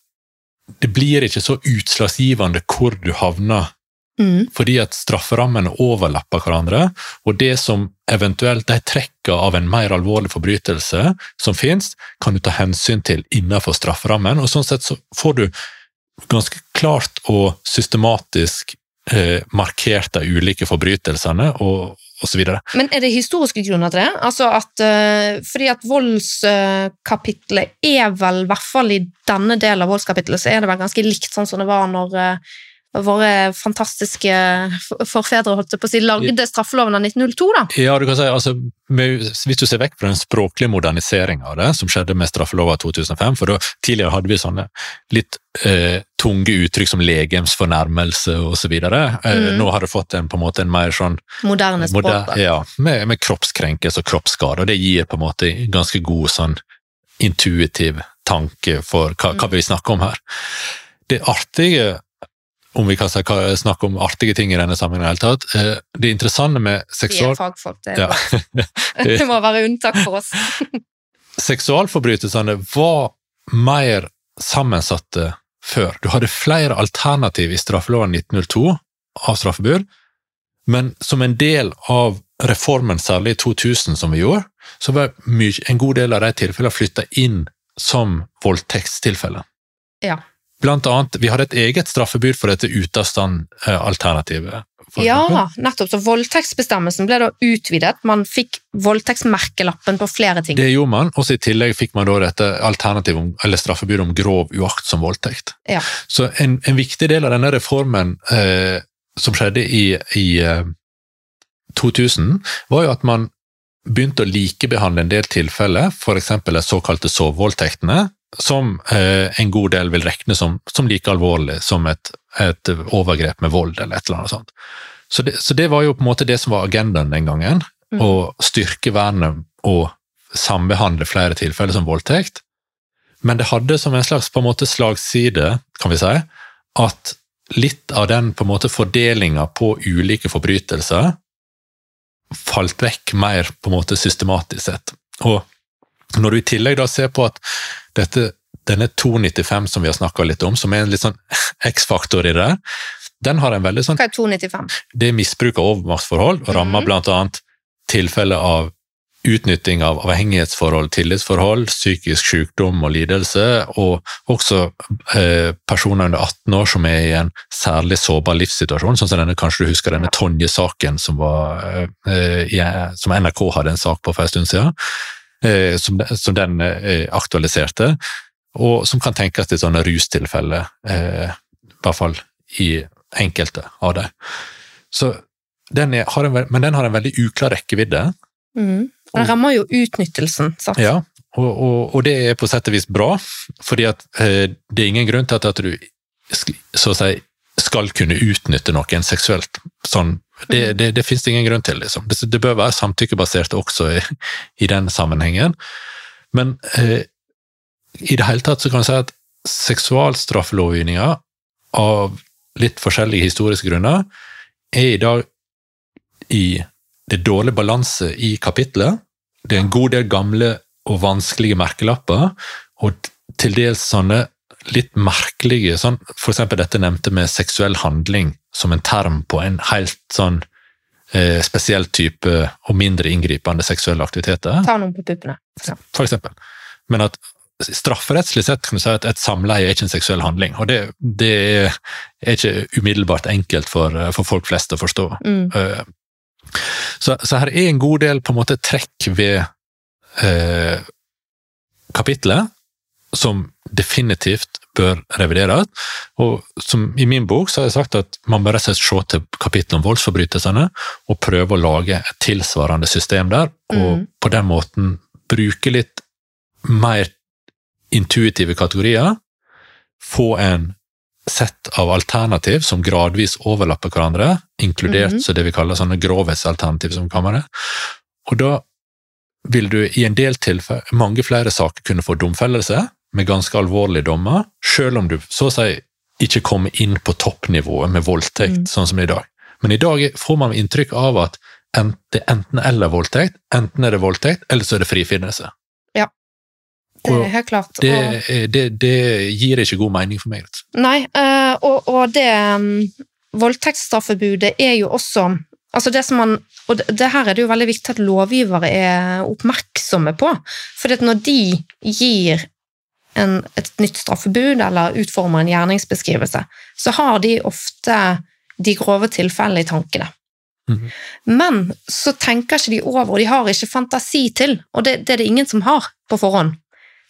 det blir ikke så utslagsgivende hvor du havner, Mm. fordi at strafferammene overlapper hverandre, og det som eventuelt de trekker av en mer alvorlig forbrytelse som finnes, kan du ta hensyn til innenfor strafferammen, og sånn sett så får du ganske klart og systematisk eh, markert de ulike forbrytelsene, og, osv. Men er det historiske grunner til det? Altså at, eh, fordi at voldskapitlet er vel, i hvert fall i denne delen av voldskapitlet, så er det vel ganske likt sånn som det var når, eh, våre fantastiske forfedre holdt på å si, lagde straffeloven av 1902, da. Ja, du kan si, altså, Hvis du ser vekk fra den språklige moderniseringa av det, som skjedde med straffelova 2005, for da, tidligere hadde vi sånne litt eh, tunge uttrykk som legemsfornærmelse osv. Eh, Mm. Nå har det fått en, på en måte en mer sånn Moderne språk. moder- ja, med, med kroppskrenkelse og kroppsskade, og det gir på en måte ganske god sånn intuitiv tanke for hva, hva vi snakker om her. Det artige, om vi kan snakke om artige ting i denne sammenhengen i det hele tatt, eh, det interessante med Vi er seksual... fagfolk, det, er Ja. det må være unntak for oss. Seksualforbrytelsene var mer sammensatte før. Du hadde flere alternativ i straffeloven 1902 av straffebud, men som en del av reformen, særlig i 2000 som vi gjorde, så var en god del av de tilfellene flytta inn som voldtektstilfeller. Ja. Blant annet, vi hadde et eget straffebud for dette ute av stand-alternativet. Ja, nettopp. Så voldtektsbestemmelsen ble da utvidet. Man fikk voldtektsmerkelappen på flere ting. Det gjorde man, og i tillegg fikk man da dette alternativet eller straffebudet om grov uaktsom voldtekt. Ja. Så en, en viktig del av denne reformen eh, som skjedde i, i eh, 2000, var jo at man begynte å likebehandle en del tilfeller, f.eks. de såkalte sovevoldtektene, som eh, en god del vil regne som, som like alvorlig som et, et overgrep med vold eller et eller annet sånt. Så det, så det var jo på en måte det som var agendaen den gangen, Mm. å styrke vernet og sambehandle flere tilfeller som voldtekt. Men det hadde som en slags på en måte slagside, kan vi si, at litt av den på en måte fordelinga på ulike forbrytelser falt vekk mer på en måte systematisk sett. Og når du i tillegg da ser på at dette, denne 295 som vi har snakka litt om, som er en litt sånn X-faktor i det, den har en veldig sånn Hva er 295? det er misbruk av overmaktsforhold, rammer mm. annet tilfeller av utnytting av avhengighetsforhold, tillitsforhold, psykisk sykdom og lidelse, og også eh, personer under 18 år som er i en særlig sårbar livssituasjon, sånn som denne, kanskje du husker denne Tonje-saken som, var, eh, som NRK hadde en sak på for en stund siden, eh, som, som den eh, aktualiserte, og som kan tenkes til sånne rustilfeller, eh, i hvert fall i enkelte av dem. Den er, en, men den har en veldig uklar rekkevidde, Mm. Den rammer jo utnyttelsen. Sant? ja, og, og, og det er på sett og vis bra, fordi at eh, det er ingen grunn til at, at du si skal kunne utnytte noen seksuelt. Sånn, det, det, det det ingen grunn til. Liksom. Det, det bør være samtykkebasert også i, i den sammenhengen. Men eh, i det hele tatt så kan du si at seksualstraffelovgivninga av litt forskjellige historiske grunner er i dag i det er dårlig balanse i kapitlet. Det er en god del gamle og vanskelige merkelapper, og til dels sånne litt merkelige, sånn, eksempel dette nevnte med seksuell handling som en term på en helt sånn eh, spesiell type og mindre inngripende seksuelle aktiviteter, Ta noen på tuppene. Ja. for eksempel. Men at strafferettslig sett kan du si at et samleie er ikke en seksuell handling, og det, det er ikke umiddelbart enkelt for, for folk flest å forstå. Mm. Eh, Så, så her er en god del på en måte trekk ved eh, kapitlet som definitivt bør revideres. Og som i min bok så har jeg sagt at man bør se til kapittelet om voldsforbrytelsene og prøve å lage et tilsvarende system der, og Mm. på den måten bruke litt mer intuitive kategorier, få en sett av alternativ som gradvis overlapper hverandre, inkludert mm så det vi kaller sånne grovhetsalternativ, som kammeret. Og da vil du i en del tilfeller, mange flere saker, kunne få domfellelse med ganske alvorlige dommer, selv om du så å si ikke kommer inn på toppnivået med voldtekt, Mm. sånn som i dag. Men i dag får man inntrykk av at det er enten eller voldtekt, enten er det voldtekt, eller så er det frifinnelse. Det er helt klart. Og, Det, det, det gir ikke god mening for meg. altså. nei, eh, og, og det um, Voldtektsstraffebudet er jo også Altså det som man, og det, det her er det jo veldig viktig at lovgivere er oppmerksomme på. For når de gir en, et nytt straffebud eller utformer en gjerningsbeskrivelse, så har de ofte de grove tilfellene i tankene. Mhm. Men så tenker ikke de over, og de har ikke fantasi til, og det, det er det ingen som har på forhånd,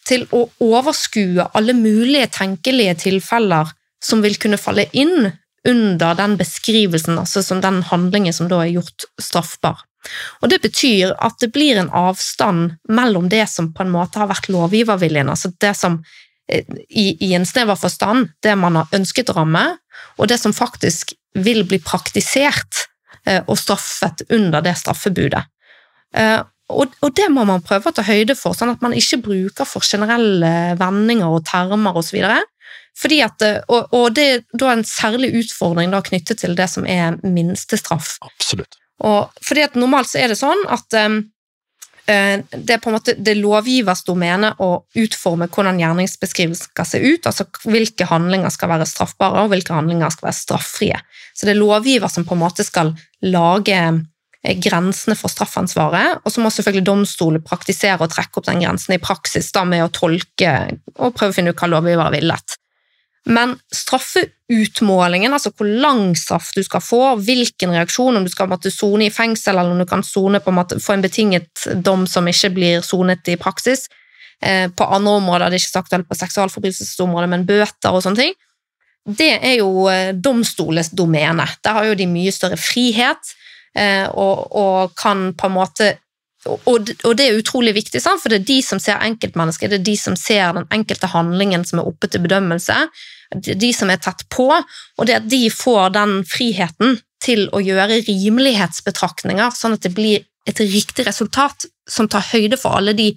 til å overskue alle mulige tenkelige tilfeller som vil kunne falle inn under den beskrivelsen, altså som den handlingen som da er gjort straffbar. Og Det betyr at det blir en avstand mellom det som på en måte har vært lovgiverviljen, altså det som eh, i, i en snever forstand, det man har ønsket å ramme, og det som faktisk vil bli praktisert eh, og straffet under det straffebudet. Eh, og, det må man prøve å ta høyde for, sånn at man ikke bruker for generelle vendinger og termer osv. Fordi at, og, og det er da en særlig utfordring da knyttet til det som er minstestraff. Absolutt. Og fordi at Normalt så er det sånn at um, det er på en måte det lovgivers domene å utforme hvordan gjerningsbeskrivelsen skal se ut, altså hvilke handlinger skal være straffbare, og hvilke handlinger skal være straffrie. Så det er lovgiver som på en måte skal lage eh, grensene for straffansvaret, og så må selvfølgelig domstolen praktisere og trekke opp den grensen i praksis da med å tolke og prøve å finne ut hva lovgiver har villet. Men straffeutmålingen, altså hvor lang straff du skal få, hvilken reaksjon, om du skal måtte sone i fengsel eller om du kan sone på en måte, få en betinget dom som ikke blir sonet i praksis, eh, på andre områder, det er ikke sagt på seksualforbrytelsesområdet, men bøter og sånne ting, det er jo eh, domstolens domene. Der har jo de mye større frihet eh, og, og kan på en måte og, det er utrolig viktig, for det er de som ser enkeltmennesket, det er de som ser den enkelte handlingen som er oppe til bedømmelse de som er tett på, og det at de får den friheten til å gjøre rimelighetsbetraktninger, sånn at det blir et riktig resultat som tar høyde for alle de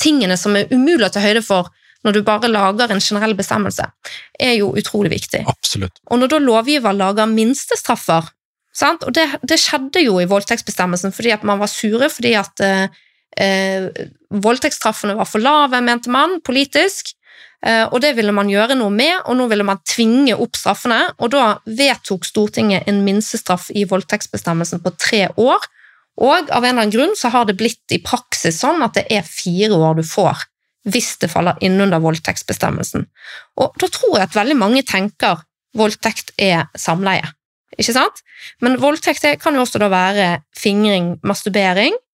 tingene som er umulig å ta høyde for når du bare lager en generell bestemmelse, er jo utrolig viktig. Absolutt. Og når da lovgiver lager minstestraffer, sant? og det, det, skjedde jo i voldtektsbestemmelsen fordi at man var sure fordi at eh, eh, voldtektsstraffene var for lave, mente man, politisk, og det ville man gjøre noe med, og nå ville man tvinge opp straffene. Og da vedtok Stortinget en minstestraff i voldtektsbestemmelsen på tre år. Og av en eller annen grunn så har det blitt i praksis sånn at det er fire år du får hvis det faller innunder voldtektsbestemmelsen. Og da tror jeg at veldig mange tenker voldtekt er samleie. Ikke sant? Men voldtekt kan jo også da være fingring, masturbering, Eh,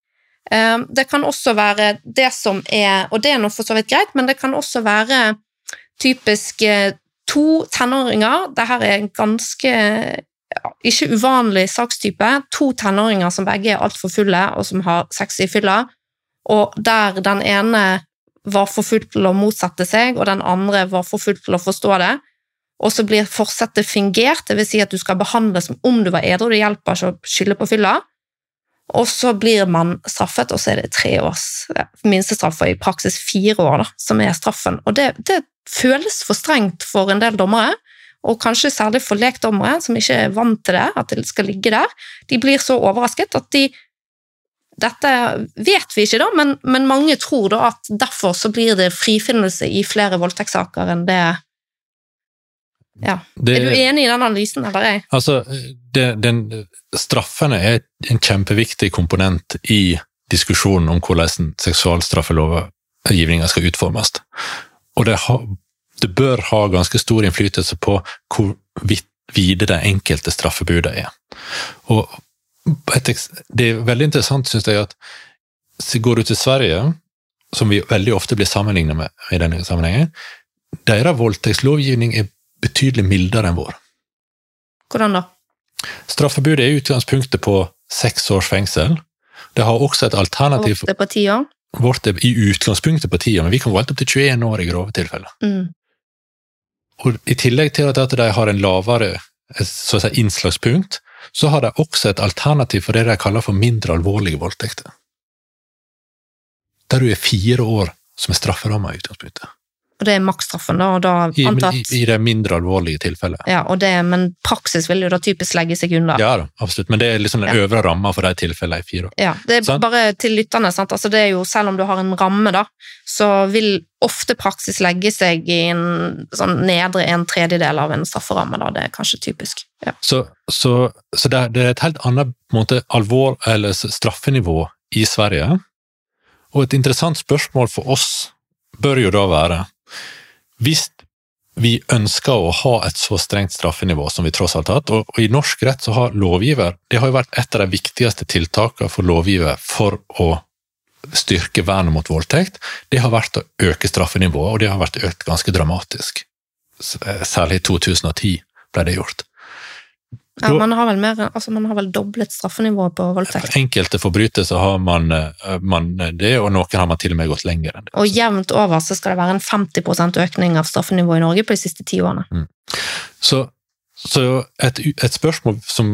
det kan også være det som er Og det er nå for så vidt greit, men det kan også være typisk eh, to tenåringer Dette er en ganske ikke uvanlig sakstype. To tenåringer som begge er altfor fulle, og som har sex i fylla, og der den ene var for full til å motsette seg, og den andre var for full til å forstå det. Og så blir forsettet fingert, dvs. Si at du skal behandles som om du var edru. Det hjelper ikke å skylde på fylla. Og så blir man straffet, og så er det tre års minstestraff, og i praksis fire år, da, som er straffen. Og det, det, føles for strengt for en del dommere, og kanskje særlig for lekdommere, som ikke er vant til det, at det skal ligge der. De blir så overrasket at de Dette vet vi ikke, da, men, men mange tror da at derfor så blir det frifinnelse i flere voldtektssaker enn det ja. Det, er du enig i den analysen, eller ei? Altså, det, den, straffene er en kjempeviktig komponent i diskusjonen om hvordan seksualstraffelovgivninga skal utformes. Og det, ha, det, bør ha ganske stor innflytelse på hvor vide de enkelte straffebudet er. Og et, det er veldig interessant, syns jeg, at går du til Sverige, som vi veldig ofte blir sammenlignet med i denne sammenhengen, deres voldtektslovgivning er betydelig mildere enn vår. Hvordan da? Straffebudet er utgangspunktet på seks års fengsel. Det har også et alternativ Vårt er på ti år? Vårt er i utgangspunktet på ti år, men vi kan gå helt opp til 21 år i grove tilfeller. Mm. Og I tillegg til at de har en lavere så si, innslagspunkt, så har de også et alternativ for det de kaller for mindre alvorlige voldtekter. Der du er fire år som er strafferamma i utgangspunktet. Og det er maksstraffen, da? Og da I, antatt, i, I, det mindre alvorlige tilfellet. Ja, det, Men praksis vil jo da typisk legge seg unna. Ja da, absolutt, men det er liksom den ja. øvre ramma for de tilfellene i fire år. Ja, det er sant? bare til lytterne, sant? Altså, det er jo, selv om du har en ramme, da, så vil ofte praksis legge seg i en sånn nedre en tredjedel av en strafferamme. da, Det er kanskje typisk. Ja. Så, så, så det, er, det, er et helt annet måte, alvor, eller straffenivå i Sverige. Og et interessant spørsmål for oss bør jo da være hvis vi ønsker å ha et så strengt straffenivå som vi tross alt har hatt, og, i norsk rett så har lovgiver Det har jo vært et av de viktigste tiltakene for lovgiver for å styrke vernet mot voldtekt, det har vært å øke straffenivået, og det har vært økt ganske dramatisk. Særlig i 2010 ble det gjort. Ja, man, har mer, altså man har vel doblet straffenivået på voldtekt. Enkelte forbrytelser har man, eh, man det, og noen har man til og med gått lenger enn det. Og jevnt over så skal det være en 50% økning av straffenivået i Norge på de siste ti årene. Så, så et, et spørsmål som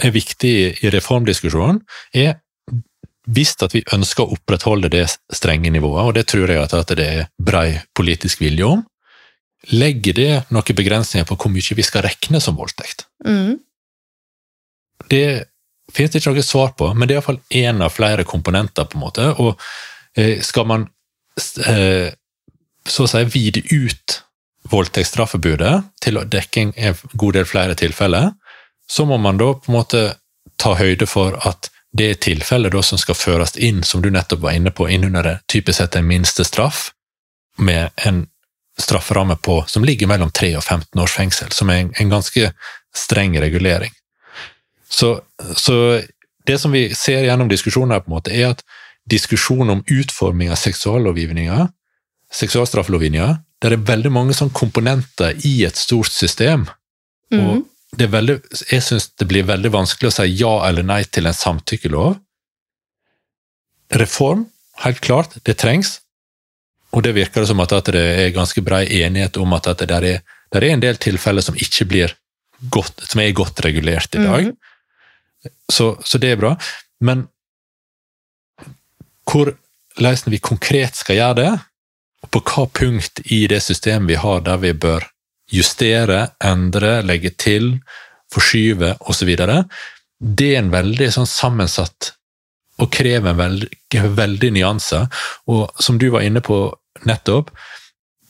er viktig i reformdiskusjonen, er hvis at vi ønsker å opprettholde det strenge nivået, og det tror jeg at, det er brei politisk vilje om, legger det noen begrensninger på hvor mye vi skal rekne som voldtekt? Mm. Det finnes det ikke noe svar på, men det er iallfall én av flere komponenter, på en måte, og eh, skal man eh, så å si vide ut voldtektsstraffebudet til å dekke en god del flere tilfeller, så må man da på en måte ta høyde for at det er tilfeller da som skal føres inn, som du nettopp var inne på, inn under det, typisk sett en minstestraff, med en strafferamme på, som ligger mellom 3 og 15 års fengsel, som er en, en ganske streng regulering. Så, så det som vi ser gjennom diskusjonen her, på en måte, er at diskusjonen om utforming av seksuallovgivninga, seksualstraffelovgivninga, det er veldig mange sånne komponenter i et stort system. Mm. Og det er veldig, jeg syns det blir veldig vanskelig å si ja eller nei til en samtykkelov. Reform, helt klart, det trengs. Og det virker det som at, at det er ganske brei enighet om at, at det der er, der er en del tilfeller som ikke blir godt, som er godt regulert i dag. Mhm. Så, så det er bra. Men hvordan vi konkret skal gjøre det, og på hva punkt i det systemet vi har der vi bør justere, endre, legge til, forskyve osv., det er en veldig sånn sammensatt og krever en veldig, veldig nyanser. Og som du var inne på nettopp,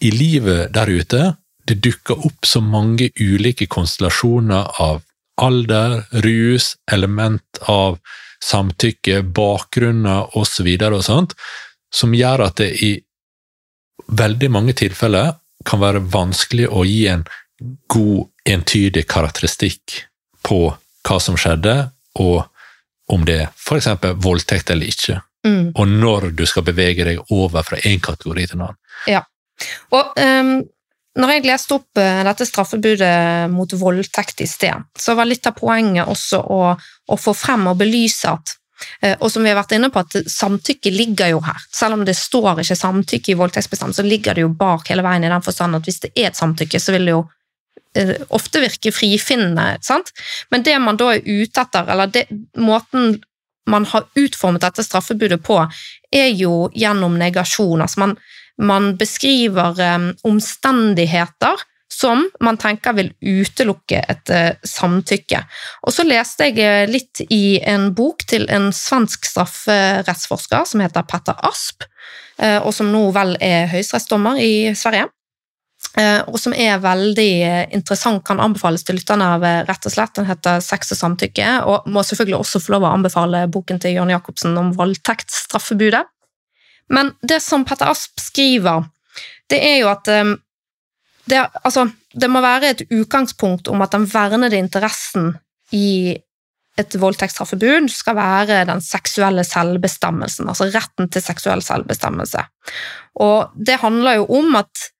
i livet der ute, det dukker opp så mange ulike konstellasjoner av alder, rus, element av samtykke, bakgrunner osv. og sånt, som gjør at det i veldig mange tilfeller kan være vanskelig å gi en god, entydig karakteristikk på hva som skjedde, og om det er f.eks. voldtekt eller ikke, Mm. og når du skal bevege deg over fra én kategori til en annen. Ja. Og ehm, når jeg leste opp eh, dette straffebudet mot voldtekt i sted, så var litt av poenget også å, å få frem og belyse at eh, og som vi har vært inne på, at samtykke ligger jo her. Selv om det står ikke samtykke i voldtektsbestemmelsen, så ligger det jo bak hele veien i den forstand at hvis det er et samtykke, så vil det jo eh, ofte virke frifinnende. sant? Men det man da er ute etter, eller det, måten man har utformet dette straffebudet på, er jo gjennom negasjon. Altså man, man beskriver eh, omstendigheter som man tenker vil utelukke et eh, samtykke. Og så leste jeg eh, litt i en bok til en svensk strafferettsforsker som heter Petter Asp, og som nå vel er høyesterettsdommer i Sverige. Og som er veldig interessant, kan anbefales til lytterne av rett og slett. Den heter Sex og samtykke, og må selvfølgelig også få lov å anbefale boken til Jørn Jacobsen om voldtektsstraffebudet. Men det som Petter Asp skriver, det er jo at eh, det, altså, det må være et utgangspunkt om at den vernede interessen i et voldtektsstraffebud skal være den seksuelle selvbestemmelsen, altså retten til seksuell selvbestemmelse. Og det handler jo om at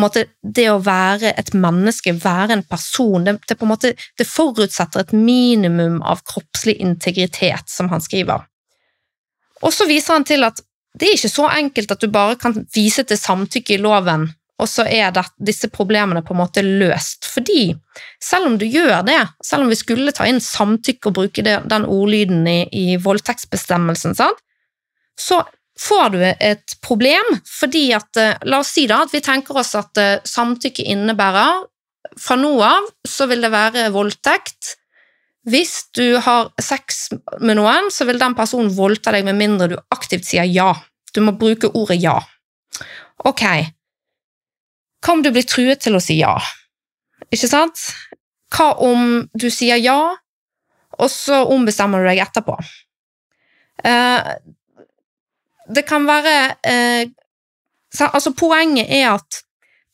måte, det å være et menneske, være en person, det, det, en måte, det forutsetter et minimum av kroppslig integritet, som han skriver. Og så viser han til at det er ikke så enkelt at du bare kan vise til samtykke i loven, og så er det, disse problemene på en måte løst. Fordi selv om du gjør det, selv om vi skulle ta inn samtykke og bruke det, den ordlyden i, i voldtektsbestemmelsen, sant? så får du et problem, fordi at eh, La oss si da at vi tenker oss at eh, samtykke innebærer Fra nå av så vil det være voldtekt. Hvis du har sex med noen, så vil den personen voldta deg med mindre du aktivt sier ja. Du må bruke ordet ja. Ok. Hva om du blir truet til å si ja? Ikke sant? Hva om du sier ja, og så ombestemmer du deg etterpå? Eh, det kan være eh, altså Poenget er at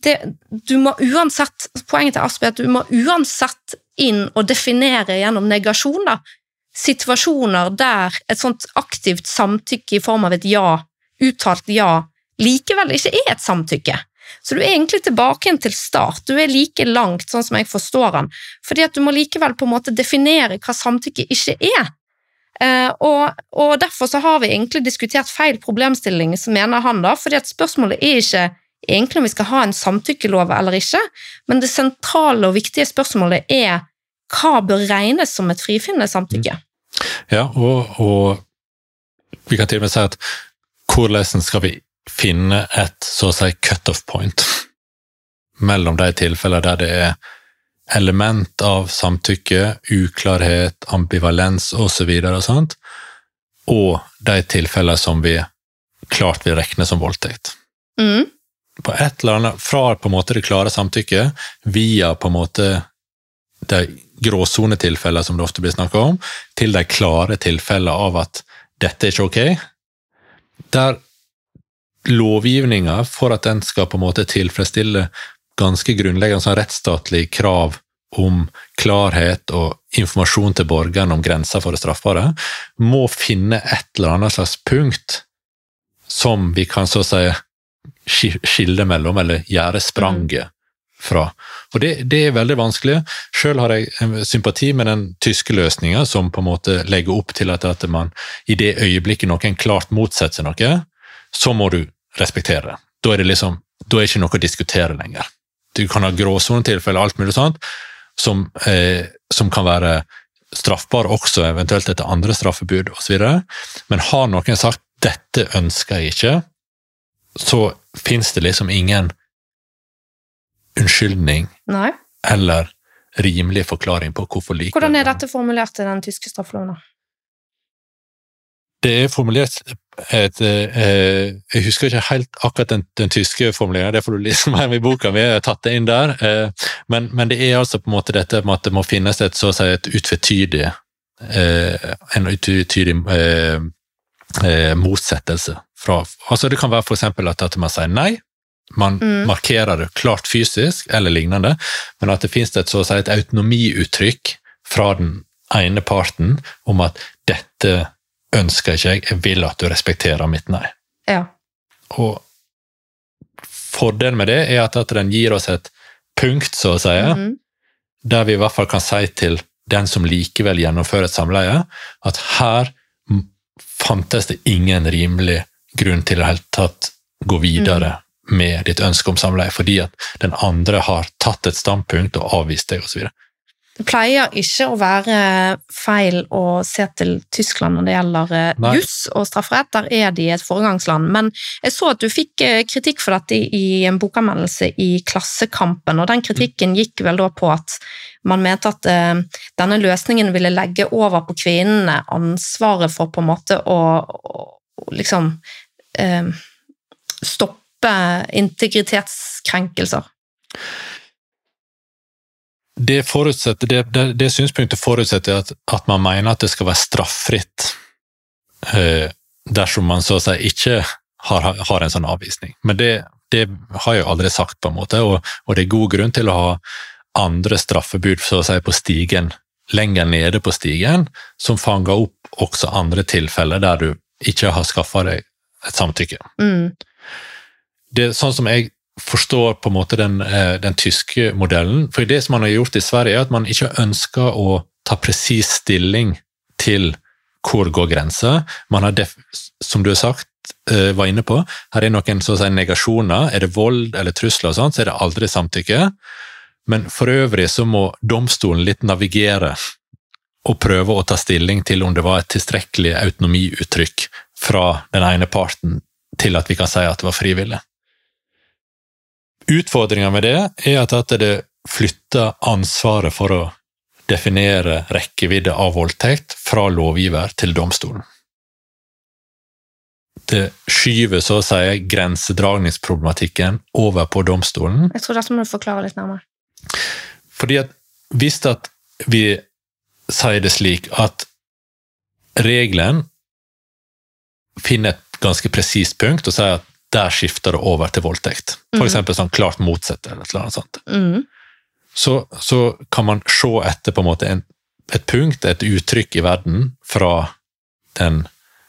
det, du må uansett Poenget til Aspi er at du må uansett inn og definere gjennom negasjon da, situasjoner der et sånt aktivt samtykke i form av et ja, uttalt ja, likevel ikke er et samtykke. Så du er egentlig tilbake til start. Du er like langt, sånn som jeg forstår han, fordi at du må likevel på en måte definere hva samtykke ikke er. Eh, og, og, derfor så har vi egentlig diskutert feil problemstilling, mener han da, fordi at spørsmålet er ikke egentlig om vi skal ha en samtykkelov eller ikke, men det sentrale og viktige spørsmålet er hva bør regnes som et frifinnende samtykke? Ja, og, og vi kan til og med si at hvordan skal vi finne et så å si cutoff point mellom de tilfellene der det er element av samtykke, uklarhet, ambivalens osv., og, så og, og de tilfellene som vi klart vil regne som voldtekt. Mm. På et eller annet, Fra på en måte det klare samtykket via på en måte de gråsonetilfellene som det ofte blir snakka om, til de klare tilfellene av at dette er ikke ok. Der lovgivninga, for at den skal på en måte tilfredsstille ganske grunnleggende sånn rettsstatlig krav om klarhet og informasjon til borgerne om grenser for det straffbare, må finne et eller annet slags punkt som vi kan så si skille mellom, eller gjøre spranget fra. Og det, det, er veldig vanskelig. Selv har jeg sympati med den tyske løsninga, som på en måte legger opp til at, at man i det øyeblikket noen klart motsetter seg noe, så må du respektere det. Da er det liksom, da er ikke noe å diskutere lenger. Du kan ha gråsonetilfeller alt mulig sånt, som, eh, som kan være straffbar også eventuelt etter andre straffebud osv. Men har noen sagt 'dette ønsker jeg ikke', så fins det liksom ingen unnskyldning Nei. eller rimelig forklaring på hvorfor likevel Hvordan er dette formulert i den tyske straffeloven? Det er formulert et, eh, Jeg husker ikke helt akkurat den, den tyske formuleringen, det får du lese mer om i boka. Vi har tatt det inn der. Eh, men, men, det er altså på en måte dette med at det må finnes et, så å si, et utvetydig eh, en utvetydig eh, eh, motsettelse. Fra, altså det kan være f.eks. at, at man sier nei, man mm. markerer det klart fysisk eller lignende, men at det finnes et, så å si, et autonomiuttrykk fra den ene parten om at dette ønsker ikke jeg, jeg vil at du respekterer mitt nei. Ja. Og fordelen med det er at, at den gir oss et punkt, så å si, mm der vi i hvert fall kan si til den som likevel gjennomfører et samleie, at her fantes det ingen rimelig grunn til å helt tatt gå videre mm. med ditt ønske om samleie, fordi at den andre har tatt et standpunkt og avvist deg, osv. Det pleier ikke å være feil å se til Tyskland når det gjelder eh, Nei. juss og strafferett. Der er de et foregangsland. Men jeg så at du fikk eh, kritikk for dette i en bokanmeldelse i Klassekampen, og den kritikken gikk vel da på at man mente at uh, denne løsningen ville legge over på kvinnene ansvaret for på en måte å liksom eh, stoppe integritetskrenkelser det, det, det, det, synspunktet forutsetter at, at, man mener at det skal være straffritt eh, dersom man så å si ikke har, har en sånn avvisning. Men det, har jeg jo aldri sagt, på en måte, og, og, det er god grunn til å ha andre straffebud så å si, på stigen lenger nede på stigen, som fanger opp også andre tilfeller der du ikke har skaffa deg et samtykke. Mm. Det, sånn som jeg forstår på en måte den, eh, den, tyske modellen. For det som man har gjort i Sverige, er at man ikke ønsker å ta presis stilling til hvor går grensa. Man har, som du har sagt, eh, var inne på, her er noen så å si, negasjoner. Er det vold eller trusler, og sånt, så er det aldri samtykke. Men for øvrig så må domstolen litt navigere og prøve å ta stilling til om det var et tilstrekkelig autonomiuttrykk fra den ene parten til at vi kan si at det var frivillig. Utfordringa med det er at det flytter ansvaret for å definere rekkevidde av voldtekt fra lovgiver til domstolen. Det skyver så å si grensedragningsproblematikken over på domstolen. Jeg tror dette må du forklare litt nærmere. Fordi at hvis at vi sier det slik at regelen finner et ganske presist punkt og sier at der skifter det over til voldtekt. For mm. eksempel sånn klart motsatt eller et eller annet sånt. Mm. Så, så, kan man se etter på en måte en, et punkt, et uttrykk i verden fra, den,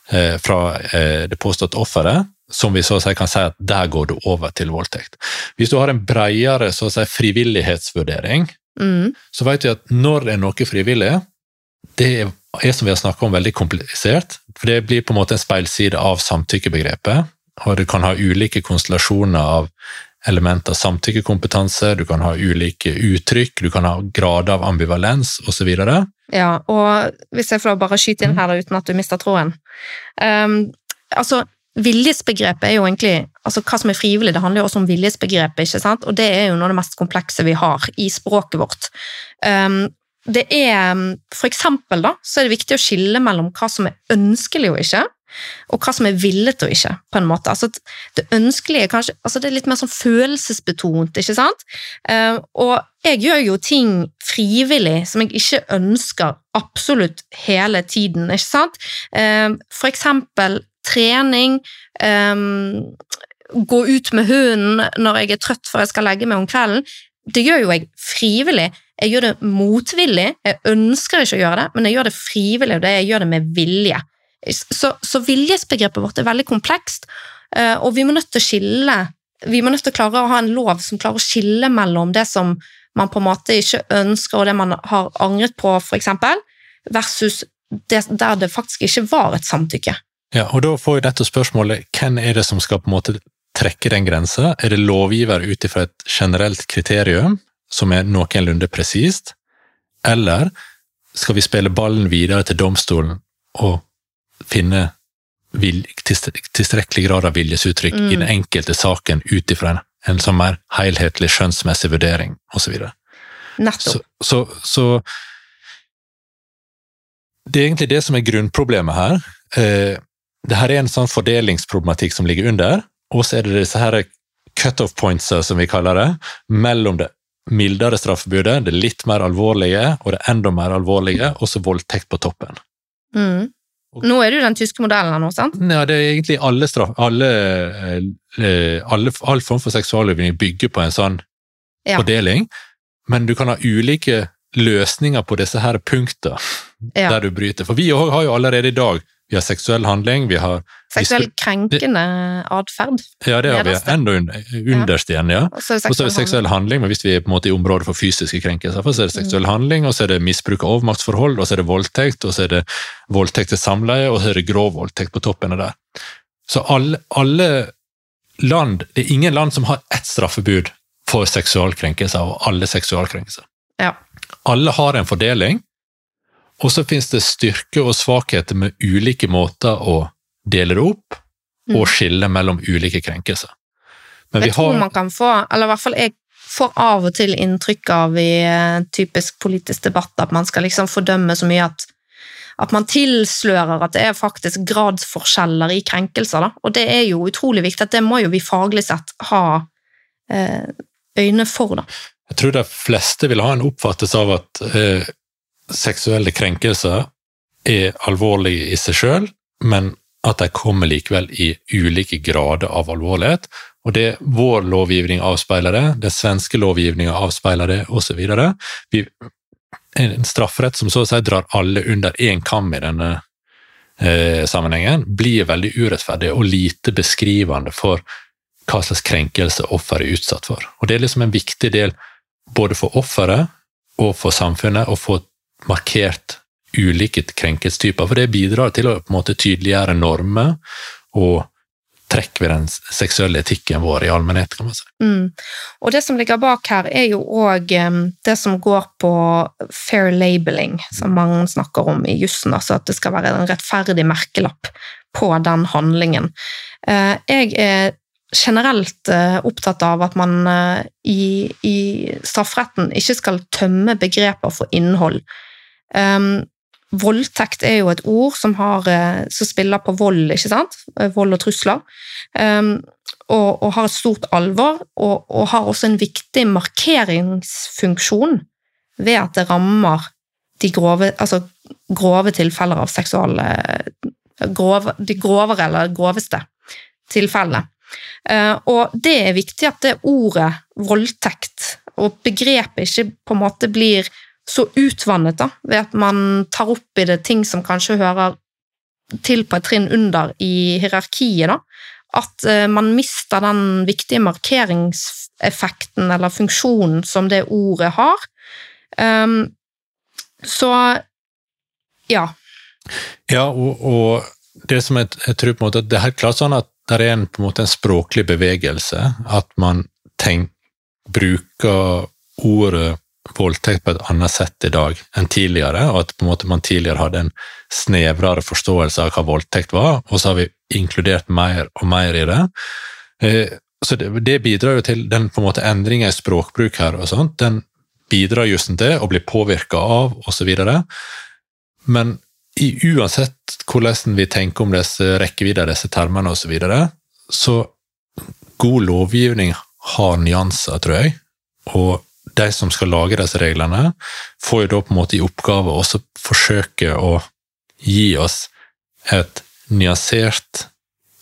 eh, fra eh, det påståtte offeret, som vi så å si kan si at der går du over til voldtekt. Hvis du har en bredere så å si, frivillighetsvurdering, Mm. så vet vi at når er noe frivillig, det er, som vi har snakket om, veldig komplisert. For det blir på en måte en speilside av samtykkebegrepet, og du kan ha ulike konstellasjoner av elementer av samtykkekompetanse, du kan ha ulike uttrykk, du kan ha grader av ambivalens osv. Ja, og hvis jeg får bare skyte inn her da, uten at du mister tråden. Um, altså, viljesbegrepet er jo egentlig altså Hva som er frivillig, det handler jo også om viljesbegrepet, ikke sant? Og det er jo noe av det mest komplekse vi har i språket vårt. Um, det er For eksempel da, så er det viktig å skille mellom hva som er ønskelig og ikke, og hva som er villet og ikke. på en måte. Altså, det ønskelige kanskje, altså det er litt mer sånn følelsesbetont, ikke sant? Eh, og jeg gjør jo ting frivillig som jeg ikke ønsker absolutt hele tiden, ikke sant? For eksempel trening, um, gå ut med hunden når jeg er trøtt for jeg skal legge meg om kvelden. Det gjør jo jeg frivillig. Jeg gjør det motvillig. Jeg ønsker ikke å gjøre det, men jeg gjør det frivillig, og det jeg gjør det med vilje. Så, så viljesbegrepet vårt er veldig komplekst, eh, og vi må nødt til å skille Vi må nødt til å klare å ha en lov som klarer å skille mellom det som man på en måte ikke ønsker, og det man har angret på, eksempel, versus det, der det faktisk ikke var et samtykke. Ja, og da får jo dette spørsmålet hvem er det som skal på en måte trekke den grensa? Er det lovgiver ut ifra et generelt kriterium som er noenlunde presist, eller skal vi spille ballen videre til domstolen og finne vil, tilstrekkelig grad av viljesuttrykk mm. i den enkelte saken ut ifra en, en sånn mer helhetlig skjønnsmessig vurdering, osv. Nettopp. Så, så, så det er egentlig det som er grunnproblemet her. Eh, det her er en sånn fordelingsproblematikk som ligger under, og så er det disse her cut-off points, som vi kaller det, mellom det mildere straffebudet, det litt mer alvorlige og det enda mer alvorlige, og så voldtekt på toppen. Mm. Nå er det jo den tyske modellen her nå, sant? Ja, det er egentlig alle straff... Alle, eh, alle, all form for seksuallovgivning bygger på en sånn Ja. fordeling, men du kan ha ulike løsninger på disse her punktene Ja. der du bryter. For vi har jo allerede i dag vi har seksuell handling, vi har Seksuell krenkende atferd. Ja, det har vi enda underst igjen, ja. Og så er det seksuell handling, men hvis vi er på en måte i området for fysiske krenkelser, så er det seksuell Mm. handling, og så er det misbruk av overmaktsforhold, og så er det voldtekt, og så er det voldtekt til samleie, og så er det grov voldtekt på toppen av det. Så alle, alle land, det er ingen land som har ett straffebud for seksualkrenkelser og alle seksualkrenkelser. Ja. Alle har en fordeling, og så finnes det styrke og svakheter med ulike måter å dele det opp Mm. og skille mellom ulike krenkelser. Men vi Jeg tror har man kan få, eller i hvert fall jeg får av og til inntrykk av i eh, typisk politisk debatt at man skal liksom fordømme så mye at, at man tilslører at det er faktisk gradsforskjeller i krenkelser. Da. Og det er jo utrolig viktig at det må jo vi faglig sett ha eh, øyne for. Da. Jeg tror de fleste vil ha en oppfattelse av at eh, seksuelle krenkelser er alvorlige i seg sjøl, men at de kommer likevel i ulike grader av alvorlighet. Og det vår lovgivning avspeiler det, den svenske lovgivninga avspeiler det, osv. En strafferett som så å si drar alle under én kam i denne eh, sammenhengen, blir veldig urettferdig og lite beskrivende for hva slags krenkelse offeret er utsatt for. Og det er liksom en viktig del både for offeret og for samfunnet å få markert ulike krenkelsestyper, for det bidrar til å på en måte tydeliggjøre normer og trekk ved den seksuelle etikken vår i allmennhet, kan man si. Mm. Og det som ligger bak her, er jo òg det som går på fair labeling, som mange snakker om i jussen, altså at det skal være en rettferdig merkelapp på den handlingen. Eh, Jeg er generelt eh, opptatt av at man eh, i, i strafferetten ikke skal tømme begreper for innhold. Um, voldtekt er jo et ord som, har, eh, som spiller på vold, ikke sant? Eh, Vold og trusler. Um, og, og har et stort alvor, og, og har også en viktig markeringsfunksjon ved at det rammer de grove, altså grove tilfeller av seksual grov, De grovere eller groveste tilfellene. Eh, og det er viktig at det ordet voldtekt og begrepet ikke på en måte blir så utvannet da, ved at man tar opp i det ting som kanskje hører til på et trinn under i hierarkiet. da, at eh, man mister den viktige markeringseffekten eller funksjonen som det ordet har. Um, så ja. Ja, og, og det som jeg, jeg, tror på en måte, det er klart sånn at det er en, på en, måte en språklig bevegelse. At man tenk, bruker ordet voldtekt på et annet sett i dag enn tidligere, og at på en måte man tidligere hadde en snevrere forståelse av hva voldtekt var, og så har vi inkludert mer og mer i det. Eh, så det, bidrar jo til den på en måte endringa i språkbruk her, og sånt, den bidrar jussen til å bli påvirka av, osv. Men i uansett hvordan vi tenker om disse rekkevidder, disse termene osv., så, videre, så god lovgivning har nyanser, tror jeg. Og de som skal lage disse reglene, får jo da på en måte i oppgave også forsøke å gi oss et nyansert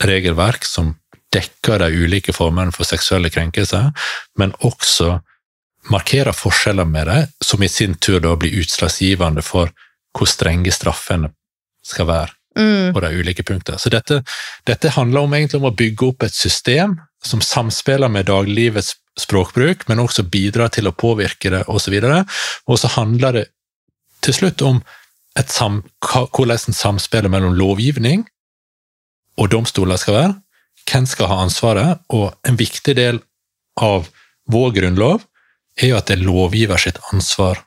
regelverk som dekker de ulike formene for seksuelle krenkelser, men også markerer forskjeller med det, som i sin tur da blir utslagsgivende for hvor strenge straffene skal være mm. på de ulike punktene. Så dette, dette handler om, egentlig om å bygge opp et system som samspiller med dagliglivets språkbruk, men også bidrar til å påvirke det, osv. Og så handler det til slutt om sam, hvordan samspillet mellom lovgivning og domstoler skal være. Hvem skal ha ansvaret? Og en viktig del av vår grunnlov er jo at det er lovgiver sitt ansvar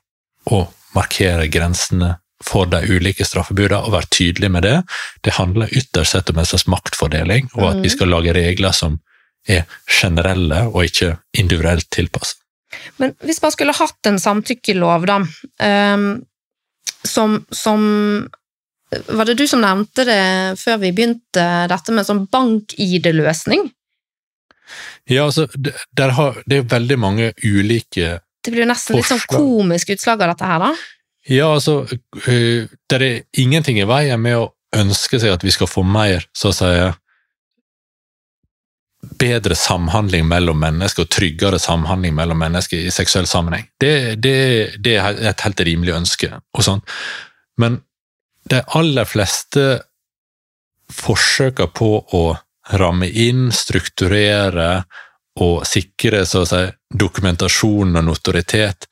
å markere grensene for de ulike straffebudene og være tydelig med det. Det handler ytterst sett om en slags maktfordeling, og at vi mm. skal lage regler som er generelle og ikke individuelt tilpasset. Men hvis man skulle hatt en samtykkelov, da, um, som, som Var det du som nevnte det før vi begynte, dette med sånn bank-ID-løsning? Ja, altså, det, har, det er veldig mange ulike Det blir jo nesten forslag. litt sånn komisk utslag av dette her, da? Ja, altså, eh, det er ingenting i veien med å ønske seg at vi skal få mer, så å si, bedre samhandling mellom mennesker og tryggere samhandling mellom mennesker i seksuell sammenheng. Det, det, det er et helt rimelig ønske. og sånn. Men de aller fleste forsøker på å ramme inn, strukturere og sikre så å si, dokumentasjon og notoritet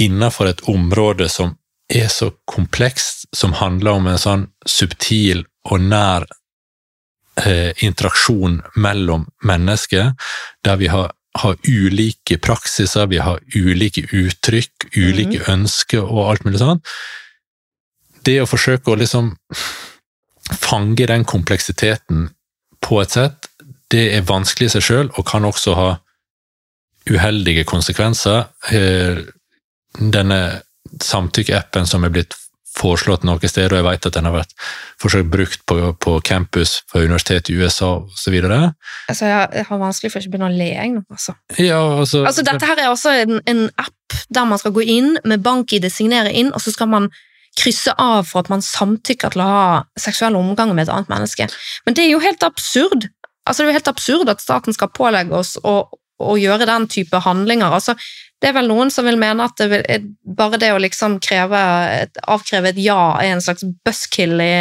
innenfor et område som er så komplekst, som handler om en sånn subtil og nær eh, interaksjon mellom mennesker, der vi har, har, ulike praksiser, vi har ulike uttrykk, ulike mm. ønsker og alt mulig sånn. Det å forsøke å liksom fange den kompleksiteten på et sett, det er vanskelig i seg sjøl, og kan også ha uheldige konsekvenser. Eh, denne samtykkeappen som er blitt foreslått noen steder, og jeg vet at den har vært forsøkt brukt på, på campus for universitetet i USA osv. Altså, jeg, har vanskelig for å ikke begynne å le, jeg nå, altså. Ja, altså, altså. Dette her er også en, en app der man skal gå inn med bank-ID, signere inn, og så skal man krysse av for at man samtykker til å ha seksuell omgang med et annet menneske. Men det er jo helt absurd. Altså, det er jo helt absurd at staten skal pålegge oss å, å gjøre den type handlinger. Altså, det er vel noen som vil mene at det vil, bare det å liksom kreve et, avkreve et ja er en slags buskill i,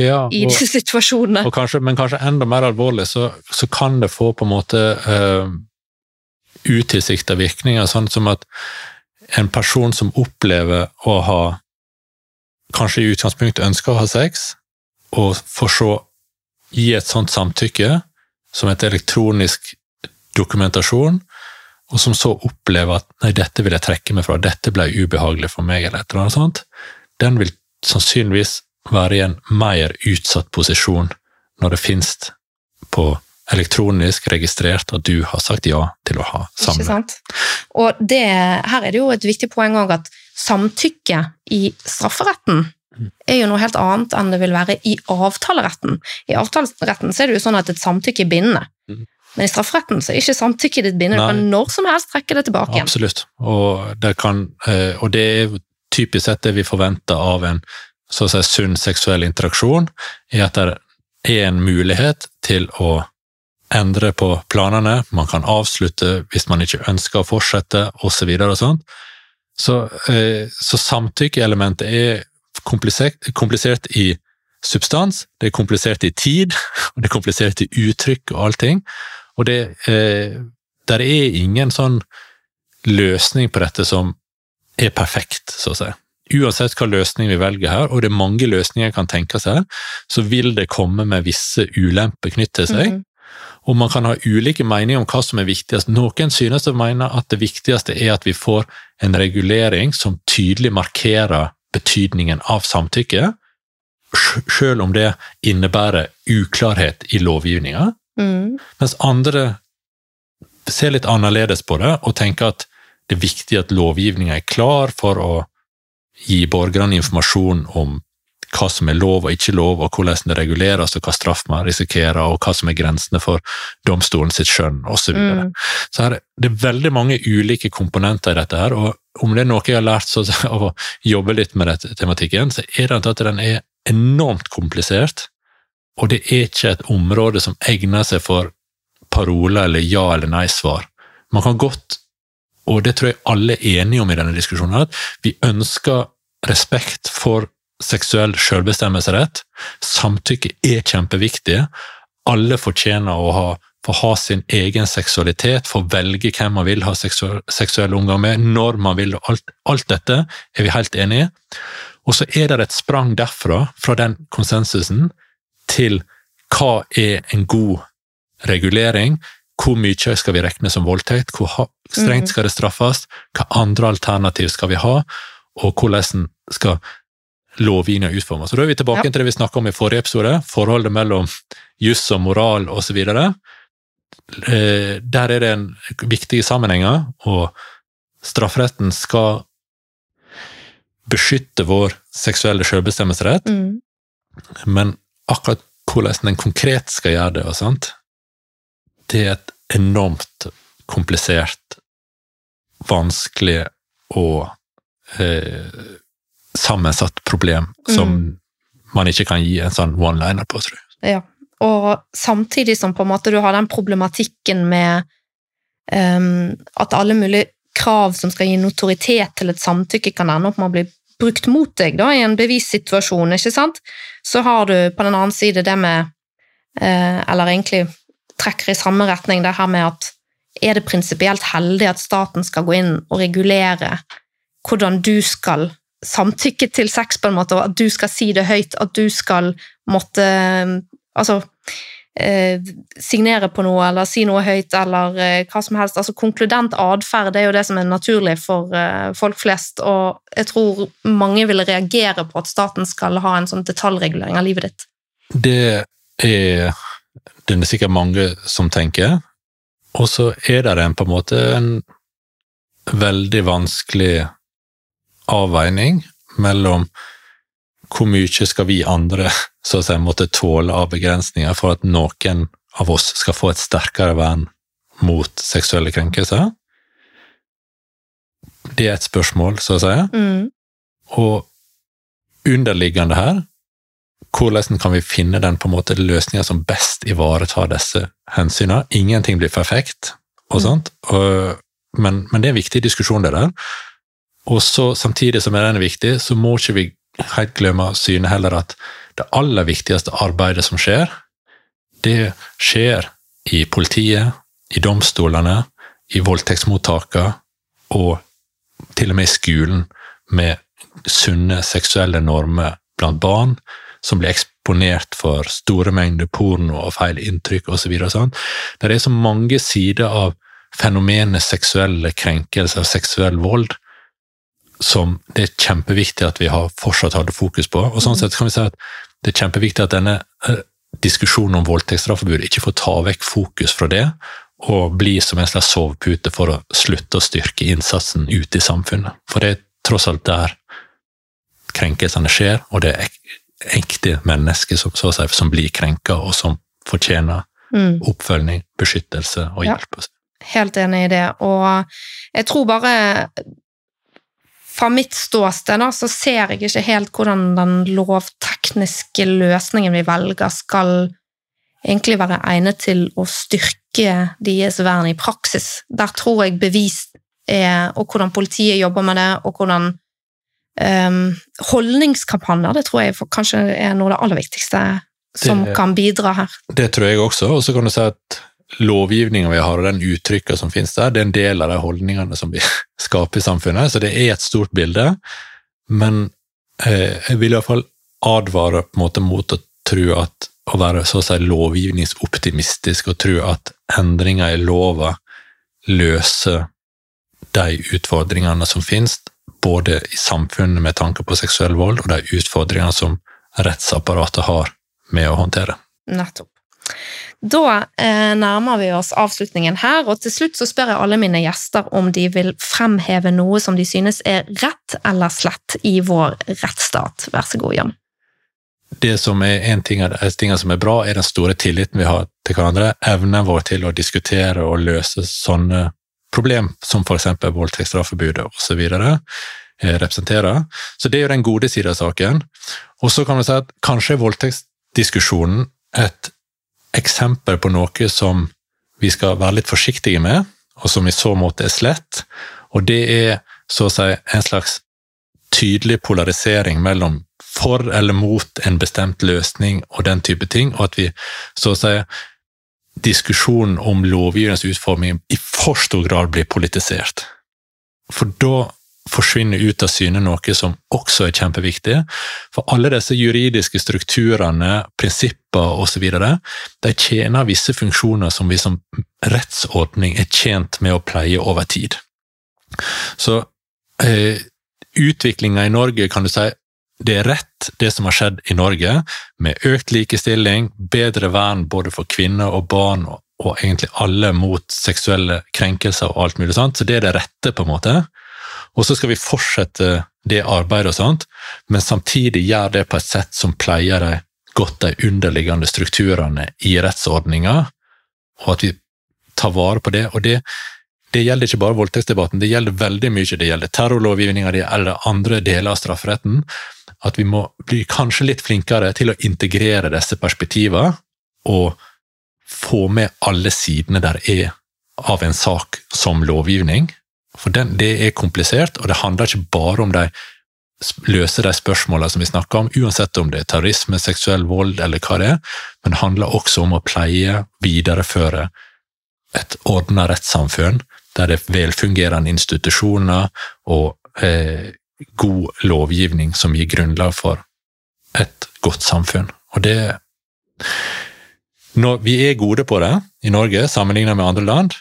ja, og, i disse situasjonene. Kanskje, men kanskje enda mer alvorlig, så, så, kan det få på en måte uh, utilsikta virkninger, sånn som at en person som opplever å ha kanskje i utgangspunktet ønsker å ha sex, og for så gi et sånt samtykke som et elektronisk dokumentasjon, og som så opplever at nei, dette vil jeg trekke meg fra, dette ble ubehagelig for meg, eller et eller annet sånt, den vil sannsynligvis være i en mer utsatt posisjon når det finnes på elektronisk registrert at du har sagt ja til å ha sant? Og det, her er det jo et viktig poeng òg at samtykke i strafferetten mm. er jo noe helt annet enn det vil være i avtaleretten. I avtaleretten så er det jo sånn at et samtykke er bindende. Men i strafferetten så er ikke samtykket ditt bindende. Du kan når som helst trekke det tilbake igjen. Absolutt, og det, kan, eh, og det er typisk sett det vi forventer av en så å si, sunn seksuell interaksjon, er at det er en mulighet til å endre på planene, man kan avslutte hvis man ikke ønsker å fortsette, osv. Og, og sånt. Så, eh, så samtykkeelementet er komplisert, komplisert i substans, det er komplisert i tid, og det er komplisert i uttrykk og allting. Og det eh, der er ingen sånn løsning på dette som er perfekt, så å si. Uansett hva løsning vi velger her, og det er mange løsninger kan tenke her, så vil det komme med visse ulemper knyttet til seg. Mm. Og man kan ha ulike meninger om hva som er viktigst. Noen synes å mene at det viktigste er at vi får en regulering som tydelig markerer betydningen av samtykke, selv om det innebærer uklarhet i lovgivninga. Mm. Mens andre ser litt annerledes på det og tenker at det er viktig at lovgivninga er klar for å gi borgerne informasjon om hva som er lov og ikke lov, og hvordan det reguleres, og hva straff man risikerer, og hva som er grensene for domstolen sitt skjønn, osv. Så, videre. mm. så her, det er veldig mange ulike komponenter i dette, her, og om det er noe jeg har lært så, av å jobbe litt med dette tematikken, så er det at den er enormt komplisert, og det er ikke et område som egner seg for paroler eller ja- eller nei-svar. Man kan godt og det tror jeg alle er enige om i denne diskusjonen, at vi ønsker respekt for seksuell selvbestemmelsesrett. Samtykke er kjempeviktig. Alle fortjener å ha, få ha sin egen seksualitet, få velge hvem man vil ha seksuell, seksuell omgang med, når man vil. Alt, alt dette er vi helt enige i. Og så er det et sprang derfra, fra den konsensusen, til hva er en god regulering, hvor mye skal vi regne som voldtekt? Hvor strengt mhm. skal det straffes? Hva andre alternativ skal vi ha? Og hvordan skal lovgivninga utformes? Så Da er vi tilbake ja. til det vi snakka om i forrige episode, forholdet mellom juss og moral osv. Eh, der er det en viktige sammenhenger, og strafferetten skal beskytte vår seksuelle selvbestemmelsesrett, mm. men akkurat hvordan en konkret skal gjøre det, og sånt, det er et enormt komplisert, vanskelig og eh, sammensatt problem som mm. man ikke kan gi en sånn one-liner på, tror jeg. Ja, og samtidig som på en måte du har den problematikken med um, at alle mulige krav som skal gi notoritet til et samtykke, kan ende opp med å bli brukt mot deg da, i en bevissituasjon, ikke sant? Så har du på den annen side det med eh, Eller egentlig trekker i samme retning, det her med at er det prinsipielt heldig at staten skal gå inn og regulere hvordan du skal samtykke til sex, på en måte, og at du skal si det høyt, at du skal måtte Altså eh, signere på noe eller si noe høyt eller eh, hva som helst. Altså Konkludent atferd er jo det som er naturlig for eh, folk flest, og jeg tror mange vil reagere på at staten skal ha en sånn detaljregulering av livet ditt. Det er det er sikkert mange som tenker. Og så er det en, på en måte en veldig vanskelig avveining mellom hvor mye skal vi andre så å si, måtte tåle av begrensninger for at noen av oss skal få et sterkere vern mot seksuelle krenkelser? Det er et spørsmål, så å si. Mm. Og underliggende her hvordan kan vi finne den på en måte løsninga som best ivaretar disse hensynene? Ingenting blir perfekt, og mm. sånt, og, men, men, det er en viktig diskusjon, det der. Og så, samtidig som den er viktig, så må ikke vi helt glemme synet heller at det aller viktigste arbeidet som skjer, det skjer i politiet, i domstolene, i voldtektsmottakene og til og med i skolen, med sunne seksuelle normer blant barn, som blir eksponert for store mengder porno og feil inntrykk osv. Sånn. Det er så mange sider av fenomenet seksuelle krenkelser og seksuell vold som det er kjempeviktig at vi har fortsatt hadde fokus på. Og sånn mm. sett kan vi si at det er kjempeviktig at denne uh, diskusjonen om voldtektsstraffebud ikke får ta vekk fokus fra det, og bli som en slags sovepute for å slutte å styrke innsatsen ute i samfunnet. For det er tross alt der krenkelsene skjer, og det er ekte mennesker som, si, som blir krenka, og som fortjener mm. oppfølging, beskyttelse og hjelp. Ja, helt enig i det, og jeg tror bare fra mitt ståsted da, så ser jeg ikke helt hvordan den lovtekniske løsningen vi velger, skal egentlig være egnet til å styrke deres vern i praksis. Der tror jeg bevis er, og hvordan politiet jobber med det, og hvordan um, holdningskampanjer. Det tror jeg kanskje er noe av det aller viktigste som Det- kan bidra her. Det tror jeg også, og så kan du si at lovgivninga vi har, og den uttrykka som finnes der, det er en del av de holdningene som vi skaper i samfunnet, så det er et stort bilde. Men eh, jeg vil iallfall advare på en måte mot å tro at å være så å si lovgivningsoptimistisk og tro at endringer i lova løser de utfordringene som finnes, både i samfunnet med tanke på seksuell vold, og de utfordringene som rettsapparatet har med å håndtere. Nettopp. Da eh, nærmer vi oss avslutningen her, og til slutt så spør jeg alle mine gjester om de vil fremheve noe som de synes er rett eller slett i vår rettsstat. Vær så god, Jan. det som er en ting tingene som er bra, er den store tilliten vi har til hverandre, evnen vår til å diskutere og løse sånne problem, som f.eks. voldtektsstraffebudet osv. Eh, representerer. Så det er jo den gode siden av saken. Og så kan vi si at kanskje voldtektsdiskusjonen et eksempel på noe som vi skal være litt forsiktige med, og som i så måte er slett. Og det er så å si en slags tydelig polarisering mellom for eller mot en bestemt løsning og den type ting, og at vi så å si diskusjonen om lovgivningens utforming i for stor grad blir politisert. For da forsvinner ut av syne noe som også er kjempeviktig. For alle disse juridiske strukturene, prinsipper osv., de tjener visse funksjoner som vi som rettsordning er tjent med å pleie over tid. Så eh, utviklinga i Norge, kan du si, det er rett, det som har skjedd i Norge, med økt likestilling, bedre vern både for kvinner og barn, og, og egentlig alle mot seksuelle krenkelser og alt mulig sånt. Så det er det rette, på en måte. Og så skal vi fortsette det arbeidet og sånt, men samtidig gjøre det på et sett som pleier de godt de underliggende strukturene i rettsordninga, og at vi tar vare på det. Og det, det gjelder ikke bare voldtektsdebatten, det gjelder veldig mye. Det gjelder terrorlovgivninga, eller andre deler av strafferetten. At vi må bli kanskje litt flinkere til å integrere disse perspektivene, og få med alle sidene der er av en sak som lovgivning. For den, det er komplisert, og det handler ikke bare om de løse de spørsmålene som vi snakker om, uansett om det er terrorisme, seksuell vold eller hva det er, men det handler også om å pleie, videreføre et ordna rettssamfunn der det er velfungerende institusjoner og eh, god lovgivning som gir grunnlag for et godt samfunn. Og det når Vi er gode på det i Norge, sammenlignet med andre land.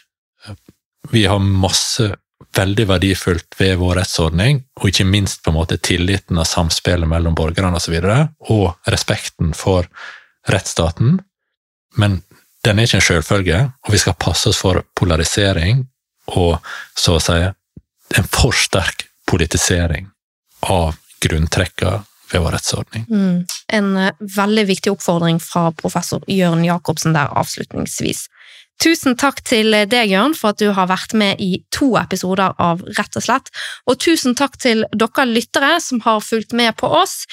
Vi har masse veldig verdifullt ved vår rettsordning, og ikke minst på en måte tilliten og samspillet mellom borgerne osv., og, så og respekten for rettsstaten. Men den er ikke en selvfølge, og vi skal passe oss for polarisering og så å si en for sterk politisering av grunntrekkene ved vår rettsordning. Mm. En uh, veldig viktig oppfordring fra professor Jørn Jacobsen der avslutningsvis. Tusen takk til deg, Jørn, for at du har vært med i to episoder av Rett og slett. Og tusen takk til dere lyttere som har fulgt med på oss.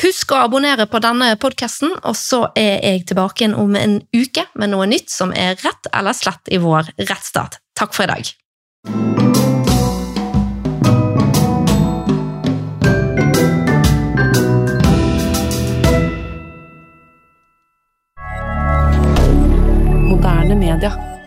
Husk å abonnere på denne podkasten, og så er jeg tilbake igjen om en uke med noe nytt som er rett eller slett i vår rettsstat. Takk for i dag. Moderne media.